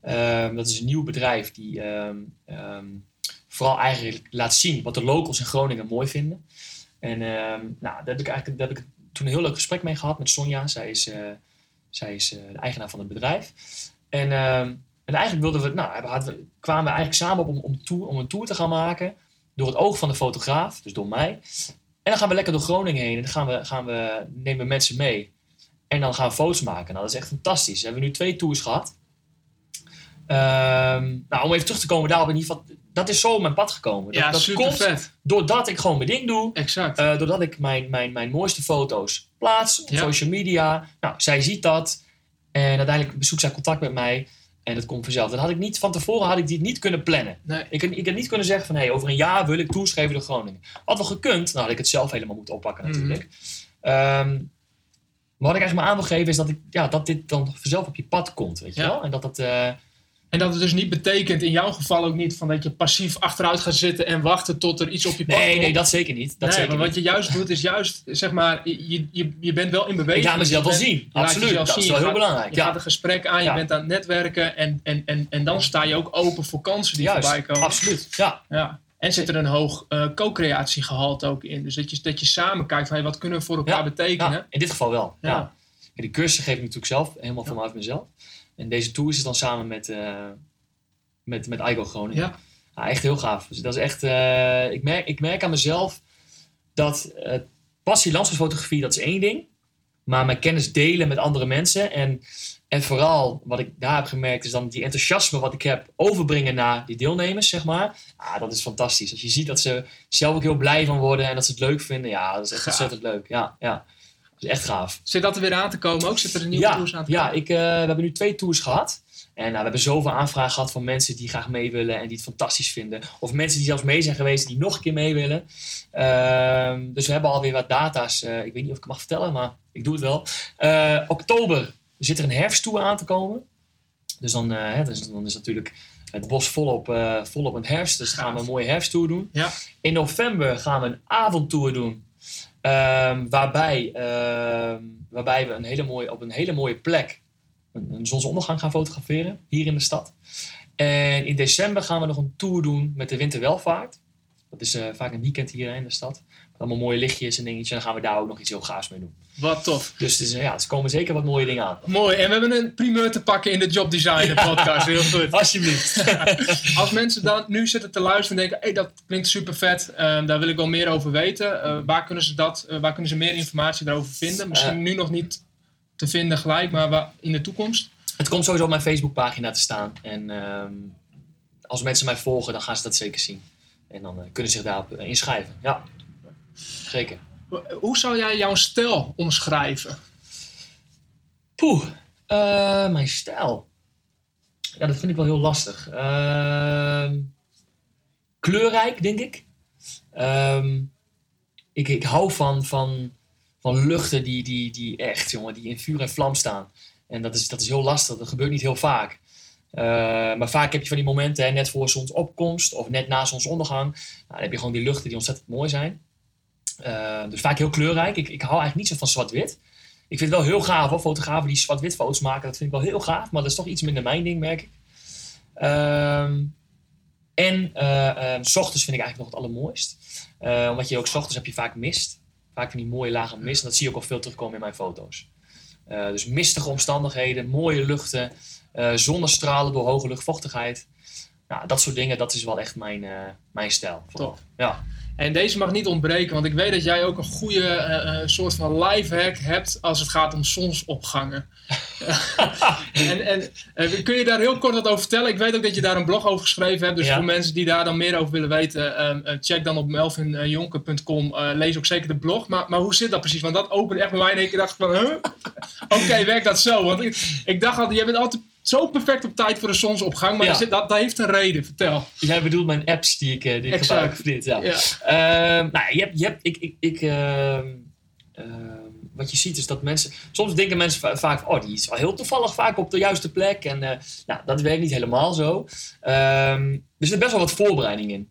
Ehm, dat is een nieuw bedrijf die ehm, ehm, vooral eigenlijk laat zien wat de locals in Groningen mooi vinden. En ehm, nou, daar heb ik eigenlijk daar heb ik toen een heel leuk gesprek mee gehad met Sonja. Zij is, eh, zij is eh, de eigenaar van het bedrijf. En, ehm, en eigenlijk wilden we, nou, hadden- kwamen we eigenlijk samen op om, om, tour, om een tour te gaan maken. Door het oog van de fotograaf, dus door mij. En dan gaan we lekker door Groningen heen en dan gaan we, gaan we, nemen we mensen mee. En dan gaan we foto's maken. Nou, dat is echt fantastisch. We hebben nu twee tours gehad. Ehm, nou, om even terug te komen daarop in ieder geval. Dat is zo op mijn pad gekomen. Dat, ja, dat super komt vet. doordat ik gewoon mijn ding doe. Exact. eh, doordat ik mijn, mijn, mijn mooiste foto's plaats op Ja. social media. Nou, zij ziet dat. En uiteindelijk zoekt zij contact met mij. En dat komt vanzelf. Dat had ik niet, van tevoren had ik dit niet kunnen plannen. nee. Ik, ik had niet kunnen zeggen van... Hey, over een jaar wil ik geven door Groningen. Had wel gekund. Dan had ik het zelf helemaal moeten oppakken Mhm. natuurlijk. Ehm, maar wat ik eigenlijk maar aan wil geven is dat, ik, ja, dat dit dan vanzelf op je pad komt. Weet je Ja. wel? En dat dat... eh, En dat het dus niet betekent, in jouw geval ook niet, van dat je passief achteruit gaat zitten en wachten tot er iets op je pad nee, komt. nee, dat zeker niet. Dat nee, zeker maar niet. wat je juist doet, is juist, zeg maar, je, je, je bent wel in beweging. Ik laat mezelf wel zien. Absoluut. Dat is wel Je heel gaat- belangrijk. Je Ja. gaat een gesprek aan, je Ja. bent aan het netwerken en, en, en, en dan sta je ook open voor kansen die Juist, voorbij komen. absoluut. Ja, Ja. En zit er een hoog eh co-creatiegehalte ook in. Dus dat je, dat je samen kijkt van hey, wat kunnen we voor elkaar Ja, betekenen. ja, in dit geval wel. Ja, die cursus geef ik natuurlijk zelf, helemaal vanuit mezelf. En deze tour is dan samen met, eh, met, met Igo Groningen. Ja. Ja, echt heel gaaf. Dus dat is echt, eh, ik, merk, ik merk aan mezelf dat eh, passie landschapsfotografie, dat is één ding. Maar mijn kennis delen met andere mensen. En, en vooral, wat ik daar heb gemerkt, is dan die enthousiasme wat ik heb overbrengen naar die deelnemers, zeg maar. Ah, dat is fantastisch. Als je ziet dat ze zelf ook heel blij van worden en dat ze het leuk vinden. Ja, dat is echt Gaaf. ontzettend leuk. Ja, ja. Dat is echt gaaf. Zit dat er weer aan te komen ook? Zit er een nieuwe Ja, tours aan te ja komen? ik, eh, we hebben nu twee tours gehad. En nou, we hebben zoveel aanvragen gehad van mensen die graag mee willen en die het fantastisch vinden. Of mensen die zelfs mee zijn geweest die nog een keer mee willen. Ehm, dus we hebben alweer wat data's. Eh, ik weet niet of ik het mag vertellen, maar ik doe het wel. Oktober zit er een herfsttour aan te komen. Dus dan, hè, dus dan is natuurlijk het bos volop, volop met herfst. Dus gaan we een mooie herfsttour doen. Ja. In november gaan we een avondtour doen. Ehm, waarbij, ehm, waarbij we een hele mooie, op een hele mooie plek een, een zonsondergang gaan fotograferen. Hier in de stad. En in december gaan we nog een tour doen met de winterwelvaart. Dat is eh, vaak een weekend hier in de stad. Met allemaal mooie lichtjes en dingetjes. En dan gaan we daar ook nog iets heel gaafs mee doen. Wat tof. Dus ja, er komen zeker wat mooie dingen aan. Mooi. En we hebben een primeur te pakken in de Job Designer podcast. Heel goed. Alsjeblieft. Als mensen dan nu zitten te luisteren en denken, hey, dat klinkt super vet, daar wil ik wel meer over weten. Eh, waar, kunnen ze dat, eh, waar kunnen ze meer informatie daarover vinden? Misschien Eh. nu nog niet te vinden gelijk, maar waar, in de toekomst. het komt sowieso op mijn Facebookpagina te staan. En ehm, als mensen mij volgen, dan gaan ze dat zeker zien. En dan kunnen ze zich daarop inschrijven. Ja, zeker. Hoe zou jij jouw stijl omschrijven? Poeh, eh, mijn stijl. Ja, dat vind ik wel heel lastig. Ehm, kleurrijk, denk ik. Ehm, ik, ik hou van, van, van luchten die, die, die echt, jongen, die in vuur en vlam staan. En dat is, dat is heel lastig. Dat gebeurt niet heel vaak. Eh, maar vaak heb je van die momenten, hè, net voor zonsopkomst of net na zonsondergang. Nou, dan heb je gewoon die luchten die ontzettend mooi zijn. Eh, dus vaak heel kleurrijk. Ik, ik hou eigenlijk niet zo van zwart-wit. Ik vind het wel heel gaaf hoor, fotografen die zwart-wit foto's maken. Dat vind ik wel heel gaaf, maar dat is toch iets minder mijn ding, merk ik. Ehm, en eh ehm, s ochtends vind ik eigenlijk nog het allermooist. Eh, omdat je ook s ochtends heb je vaak mist. Vaak van die mooie lage mist. En dat zie je ook al veel terugkomen in mijn foto's. Dus mistige omstandigheden, mooie luchten, zonnestralen door hoge luchtvochtigheid. Nou, dat soort dingen, dat is wel echt mijn, mijn stijl. Top. Ja. En deze mag niet ontbreken, want ik weet dat jij ook een goede eh, eh, soort van lifehack hebt als het gaat om zonsopgangen. en en eh, kun je daar heel kort wat over vertellen? Ik weet ook dat je daar een blog over geschreven hebt. Dus Ja. voor mensen die daar dan meer over willen weten, ehm, eh, check dan op melvinjonker.com. Lees ook zeker de blog. Maar, maar hoe zit dat precies? Want dat opende echt bij mij in één keer dacht ik van, huh? Oké, werkt dat zo? Want ik, ik dacht altijd, jij bent altijd zo perfect op tijd voor de zonsopgang. Maar Ja. zit- dat, dat heeft een reden. Vertel. Jij bedoelt mijn apps die ik, eh, die ik Exact. gebruik voor dit. Ja. Ja. Ehm, nou, je hebt, je hebt, ik, ik, ik, ehm, ehm, wat je ziet is dat mensen, soms denken mensen va- vaak, oh, die is wel heel toevallig vaak op de juiste plek. En eh, nou, dat werkt niet helemaal zo. Er zit best wel wat voorbereiding in.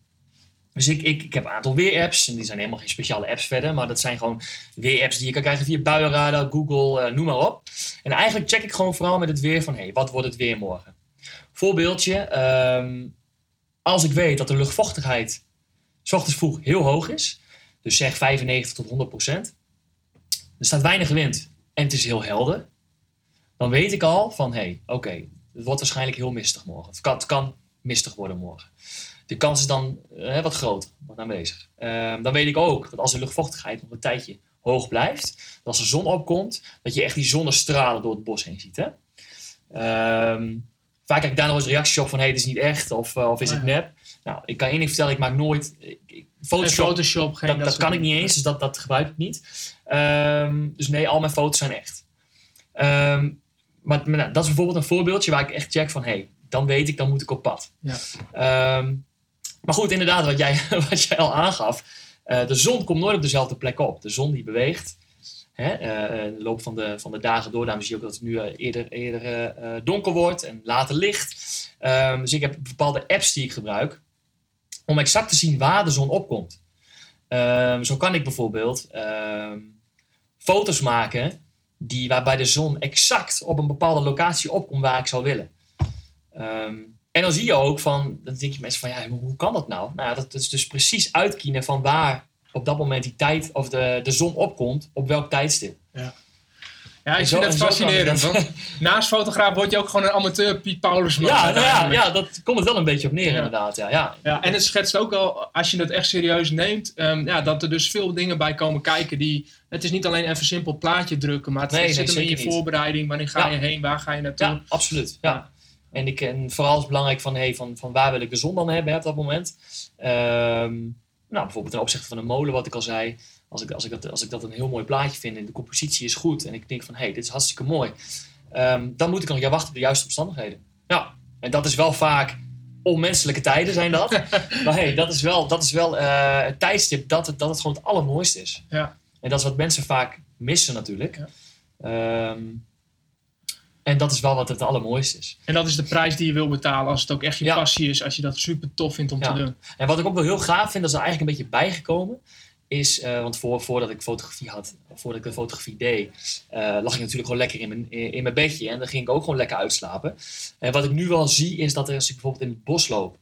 Dus ik, ik, ik heb een aantal weerapps, en die zijn helemaal geen speciale apps verder, maar dat zijn gewoon weerapps die je kan krijgen via Buienradar, Google, eh, noem maar op. En eigenlijk check ik gewoon vooral met het weer van, hé, hey, wat wordt het weer morgen? Voorbeeldje, ehm, als ik weet dat de luchtvochtigheid s ochtends vroeg heel hoog is, dus zeg 95 tot 100 procent, er staat weinig wind en het is heel helder, dan weet ik al van hé, hey, oké, het wordt waarschijnlijk heel mistig morgen. Het kan, het kan mistig worden morgen. De kans is dan eh, wat groter, wat aanwezig. Ehm, dan weet ik ook dat als de luchtvochtigheid nog een tijdje hoog blijft, dat als de zon opkomt, dat je echt die zonnestralen door het bos heen ziet. Hè? Ehm, vaak krijg ik daar nog eens reacties op van hey, het is niet echt of, eh, of is het Oh nep. Nou, ik kan één ding vertellen, ik maak nooit... Ik, Photoshop, Photoshop, geen dat, dat kan ik niet eens, dus dat, dat gebruik ik niet. Ehm, dus nee, al mijn foto's zijn echt. Maar nou, dat is bijvoorbeeld een voorbeeldje waar ik echt check van... hey, dan weet ik, dan moet ik op pad. Ja. Maar goed, inderdaad, wat jij, wat jij al aangaf. eh, de zon komt nooit op dezelfde plek op. De zon die beweegt. Hè, eh, in de loop van de, van de dagen door. Daarom zie je ook dat het nu eh, eerder, eerder eh, eh, donker wordt en later licht. Ehm, dus ik heb bepaalde apps die ik gebruik. Om exact te zien waar de zon opkomt. Ehm, zo kan ik bijvoorbeeld ehm, foto's maken die, waarbij de zon exact op een bepaalde locatie opkomt waar ik zou willen. Ehm, en dan zie je ook van, dan denk je mensen van, ja, hoe kan dat nou? Nou, ja, dat is dus precies uitkiezen van waar op dat moment die tijd of de, de zon opkomt, op welk tijdstip. Ja, ik En vind dat fascinerend. Want naast fotograaf word je ook gewoon een amateur Piet Paulus. Ja, nou ja, ja, dat komt het wel een beetje op neer Ja. inderdaad. Ja, ja. Ja, en het schetst ook al, als je het echt serieus neemt, ehm, ja, dat er dus veel dingen bij komen kijken die... Het is niet alleen even simpel plaatje drukken, maar het Nee, nee, zit hem in je niet. voorbereiding. Wanneer ga Ja. je heen? Waar ga je naartoe? Ja, absoluut. Ja. En, ik, en vooral is het belangrijk van, hey, van, van waar wil ik de zon dan hebben hè, op dat moment. Ehm, nou, bijvoorbeeld ten opzichte van een molen, wat ik al zei. Als ik, als, ik dat, als ik dat een heel mooi plaatje vind en de compositie is goed en ik denk van, hé, hey, dit is hartstikke mooi. ehm, dan moet ik nog ja, wachten op de juiste omstandigheden. Ja, en dat is wel vaak onmenselijke tijden zijn dat. maar hey, dat is wel, dat is wel eh, het tijdstip dat het, dat het gewoon het allermooiste is. Ja. En dat is wat mensen vaak missen natuurlijk. Ja. Ehm, en dat is wel wat het allermooiste is. En dat is de prijs die je wil betalen als het ook echt je Ja. passie is. Als je dat super tof vindt om Ja. te doen. En wat ik ook wel heel gaaf vind, dat is er eigenlijk een beetje bijgekomen. Is, eh, want voor, voordat ik fotografie had, voordat ik de fotografie deed, eh, lag ik natuurlijk gewoon lekker in mijn, in, mijn bedje. En dan ging ik ook gewoon lekker uitslapen. En wat ik nu wel zie, is dat als ik bijvoorbeeld in het bos loop,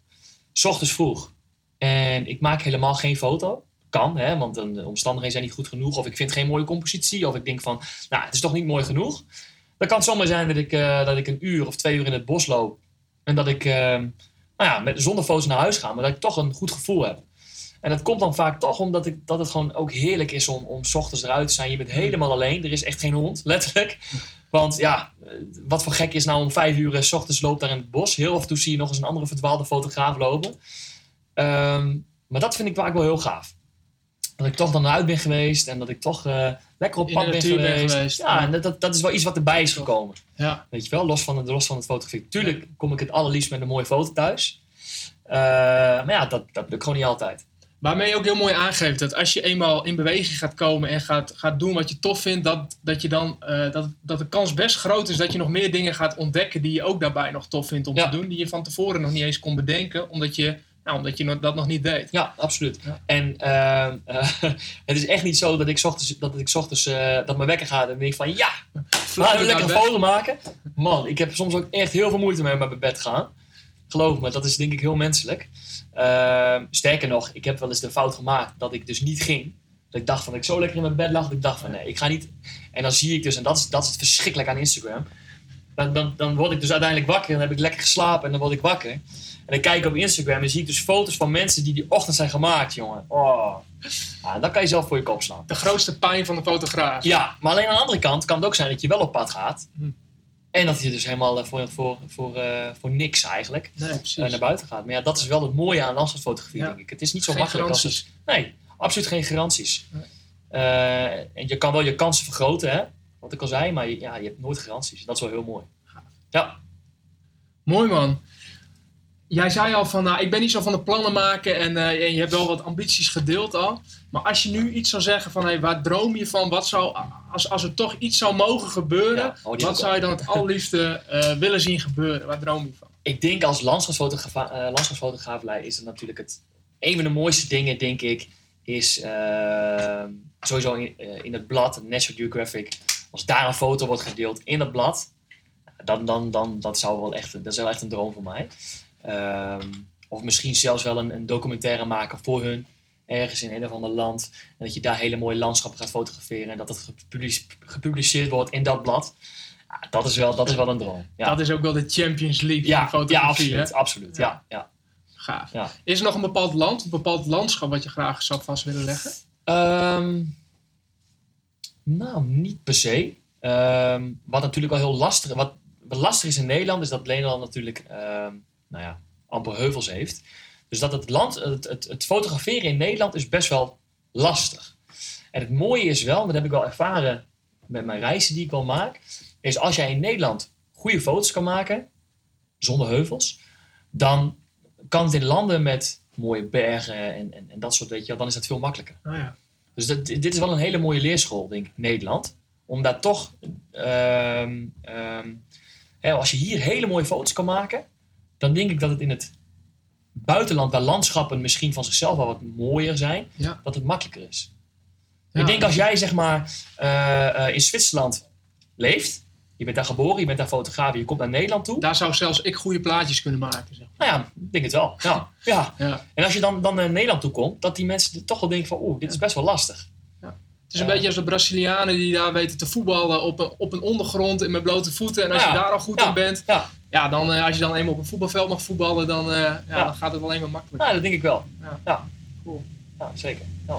s ochtends vroeg, en ik maak helemaal geen foto. Kan, hè, want de omstandigheden zijn niet goed genoeg. Of ik vind geen mooie compositie. Of ik denk van, nou, het is toch niet mooi genoeg. Dan kan het zomaar zijn dat ik, eh, dat ik een uur of twee uur in het bos loop. En dat ik, eh, nou ja, met, zonder foto's naar huis ga. Maar dat ik toch een goed gevoel heb. En dat komt dan vaak toch omdat ik, dat het gewoon ook heerlijk is om, om 's ochtends eruit te zijn. Je bent helemaal alleen. Er is echt geen hond, letterlijk. Want ja, wat voor gek is nou om vijf uur eh, 's ochtends loopt daar in het bos. Heel af en toe zie je nog eens een andere verdwaalde fotograaf lopen. Ehm, maar dat vind ik vaak wel heel gaaf. Dat ik toch dan uit ben geweest en dat ik toch eh, lekker op pad de ben geweest. Ja, en dat, dat, is wel iets wat erbij is gekomen. Ja. Weet je wel, los van het, los van het fotografie. Tuurlijk kom ik het allerliefst met een mooie foto thuis. Eh, maar ja, dat, dat lukt gewoon niet altijd. Waarmee je ook heel mooi aangeeft dat als je eenmaal in beweging gaat komen en gaat, gaat doen wat je tof vindt, dat, dat, je dan, eh, dat, dat de kans best groot is dat je nog meer dingen gaat ontdekken die je ook daarbij nog tof vindt om Ja. te doen, die je van tevoren nog niet eens kon bedenken, omdat je, nou, omdat je nog- dat nog niet deed. Ja, absoluut. Ja. En eh, eh, het is echt niet zo dat ik 's ochtends, dat ik 's ochtends eh, dat mijn wekker gaat en denk van ja, laten we lekker een foto maken. Man, ik heb soms ook echt heel veel moeite mee om naar mijn bed te gaan. Geloof me, dat is denk ik heel menselijk. Eh, sterker nog, ik heb wel eens de fout gemaakt dat ik dus niet ging. Dat ik dacht van, ik zo lekker in mijn bed lag, dat ik dacht van nee, ik ga niet. En dan zie ik dus, en dat is, dat is het verschrikkelijk aan Instagram. Dan, dan, dan word ik dus uiteindelijk wakker dan heb ik lekker geslapen en dan word ik wakker. En dan kijk ik op Instagram en zie ik dus foto's van mensen die die ochtend zijn gemaakt, jongen. Oh. Dan kan je zelf voor je kop slaan. De grootste pijn van de fotograaf. Ja, maar alleen aan de andere kant kan het ook zijn dat je wel op pad gaat. Hm. En dat je dus helemaal eh, voor, voor, voor, eh, voor niks eigenlijk Nee, eh, naar buiten gaat. Maar ja, dat is wel het mooie aan landschapsfotografie, Ja. denk ik. Het is niet zo Geen makkelijk als garanties. het... Nee, absoluut geen garanties. Nee. En je kan wel je kansen vergroten, hè. Wat ik al zei, maar je, ja, je hebt nooit garanties. Dat is wel heel mooi. Ja, Mooi man. Jij zei al van, nou, ik ben niet zo van de plannen maken en, eh, en je hebt wel wat ambities gedeeld al. Maar als je nu iets zou zeggen van, hey, waar droom je van? Wat zou, als, als er toch iets zou mogen gebeuren, Ja, oh, wat zou je dan het allerliefste eh, willen zien gebeuren? Waar droom je van? ik denk als landschapsfotograaf, eh, landschapsfotograaf is het natuurlijk het... Een van de mooiste dingen, denk ik, is sowieso in, in het blad, National Geographic. Als daar een foto wordt gedeeld in dat blad, dan, dan, dan dat zou wel echt, dat is wel echt een droom voor mij. Ehm, of misschien zelfs wel een, een documentaire maken voor hun, ergens in een of ander land. En dat je daar hele mooie landschappen gaat fotograferen en dat het gepublice- gepubliceerd wordt in dat blad. Ja, dat, is wel, dat is wel een droom. Ja. Dat is ook wel de Champions League Ja, van ja, fotografie. absoluut. hè? absoluut ja. Ja. Gaaf. Ja. Is er nog een bepaald land, een bepaald landschap wat je graag zou vast willen leggen? Ehm, nou, niet per se. Ehm, wat natuurlijk wel heel lastig, wat, wat lastig is in Nederland, is dat Nederland natuurlijk ehm, nou ja, amper heuvels heeft. Dus dat het, land, het, het, fotograferen in Nederland is best wel lastig. En het mooie is wel, dat heb ik wel ervaren met mijn reizen die ik wel maak, is als jij in Nederland goede foto's kan maken, zonder heuvels, dan kan het in landen met mooie bergen en, en, en dat soort, weet je, dan is dat veel makkelijker. Nou ja. Dus dat, dit is wel een hele mooie leerschool, denk ik, Nederland. Om daar toch, ehm, ehm, hè, als je hier hele mooie foto's kan maken, dan denk ik dat het in het buitenland, waar landschappen misschien van zichzelf wel wat mooier zijn, Ja. dat het makkelijker is. Ja. Ik denk als jij zeg maar eh, eh, in Zwitserland leeft, je bent daar geboren, je bent daar fotograaf, je komt naar Nederland toe. Daar zou zelfs ik goede plaatjes kunnen maken. Zeg. Nou ja, ik denk het wel. Ja, ja. Ja. En als je dan, dan naar Nederland toe komt, dat die mensen toch wel denken van, oeh, dit is best wel lastig. Het is een beetje als de Brazilianen die daar weten te voetballen op een, op een ondergrond en met blote voeten. En als je daar al goed in bent, Ja. ja, dan, eh, als je dan eenmaal op een voetbalveld mag voetballen, dan, eh, ja, dan gaat het alleen maar makkelijk. Ja, dat denk ik wel. Ja. Ja, Cool. ja zeker. Ja,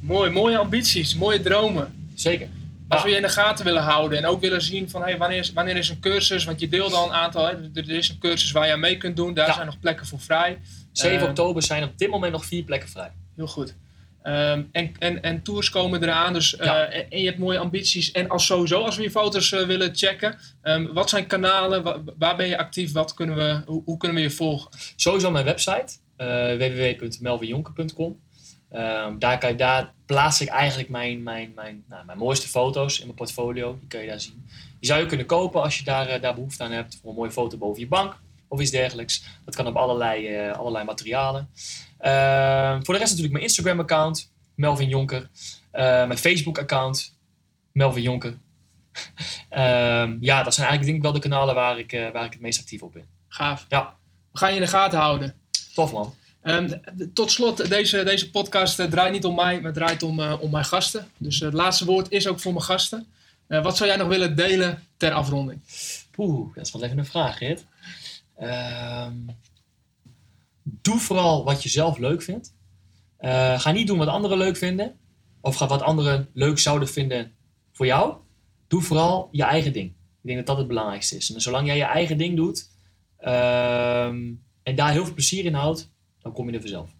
Mooi, mooie ambities, mooie dromen. zeker. Als we je in de gaten willen houden en ook willen zien van hey, wanneer, is, wanneer is een cursus, want je deelt al een aantal, hè, er is een cursus waar je aan mee kunt doen, daar Ja. zijn nog plekken voor vrij. 7 Eh, oktober zijn op dit moment nog vier plekken vrij. Heel goed. Ehm, en, en, en tours komen eraan, dus, eh, Ja. en, en je hebt mooie ambities. En als sowieso, als we je foto's eh, willen checken, ehm, wat zijn kanalen, Wa- waar ben je actief, wat kunnen we, hoe, hoe kunnen we je volgen? Sowieso mijn website, eh www.melvinjonker.com. Ehm, daar, kan je, daar plaats ik eigenlijk mijn, mijn, mijn, nou, mijn mooiste foto's in mijn portfolio. Die kun je daar zien. Die zou je kunnen kopen als je daar, eh, daar behoefte aan hebt. Voor een mooie foto boven je bank of iets dergelijks. Dat kan op allerlei, eh, allerlei materialen. Ehm, voor de rest natuurlijk mijn Instagram-account, Melvin Jonker. Eh, mijn Facebook-account, Melvin Jonker. Ehm, ja, dat zijn eigenlijk denk ik wel de kanalen waar ik, eh, waar ik het meest actief op ben. Gaaf. Ja. We gaan je in de gaten houden. Tof man. D- tot slot, deze, deze podcast eh, draait niet om mij, maar draait om, eh, om mijn gasten. Dus eh, het laatste woord is ook voor mijn gasten. Wat zou jij nog willen delen ter afronding? Oeh, dat is wel even een vraag, Rit. Ehm, doe vooral wat je zelf leuk vindt. Ga niet doen wat anderen leuk vinden. Of ga wat anderen leuk zouden vinden voor jou. Doe vooral je eigen ding. Ik denk dat dat het belangrijkste is. En zolang jij je eigen ding doet ehm, en daar heel veel plezier in houdt, dan kom je.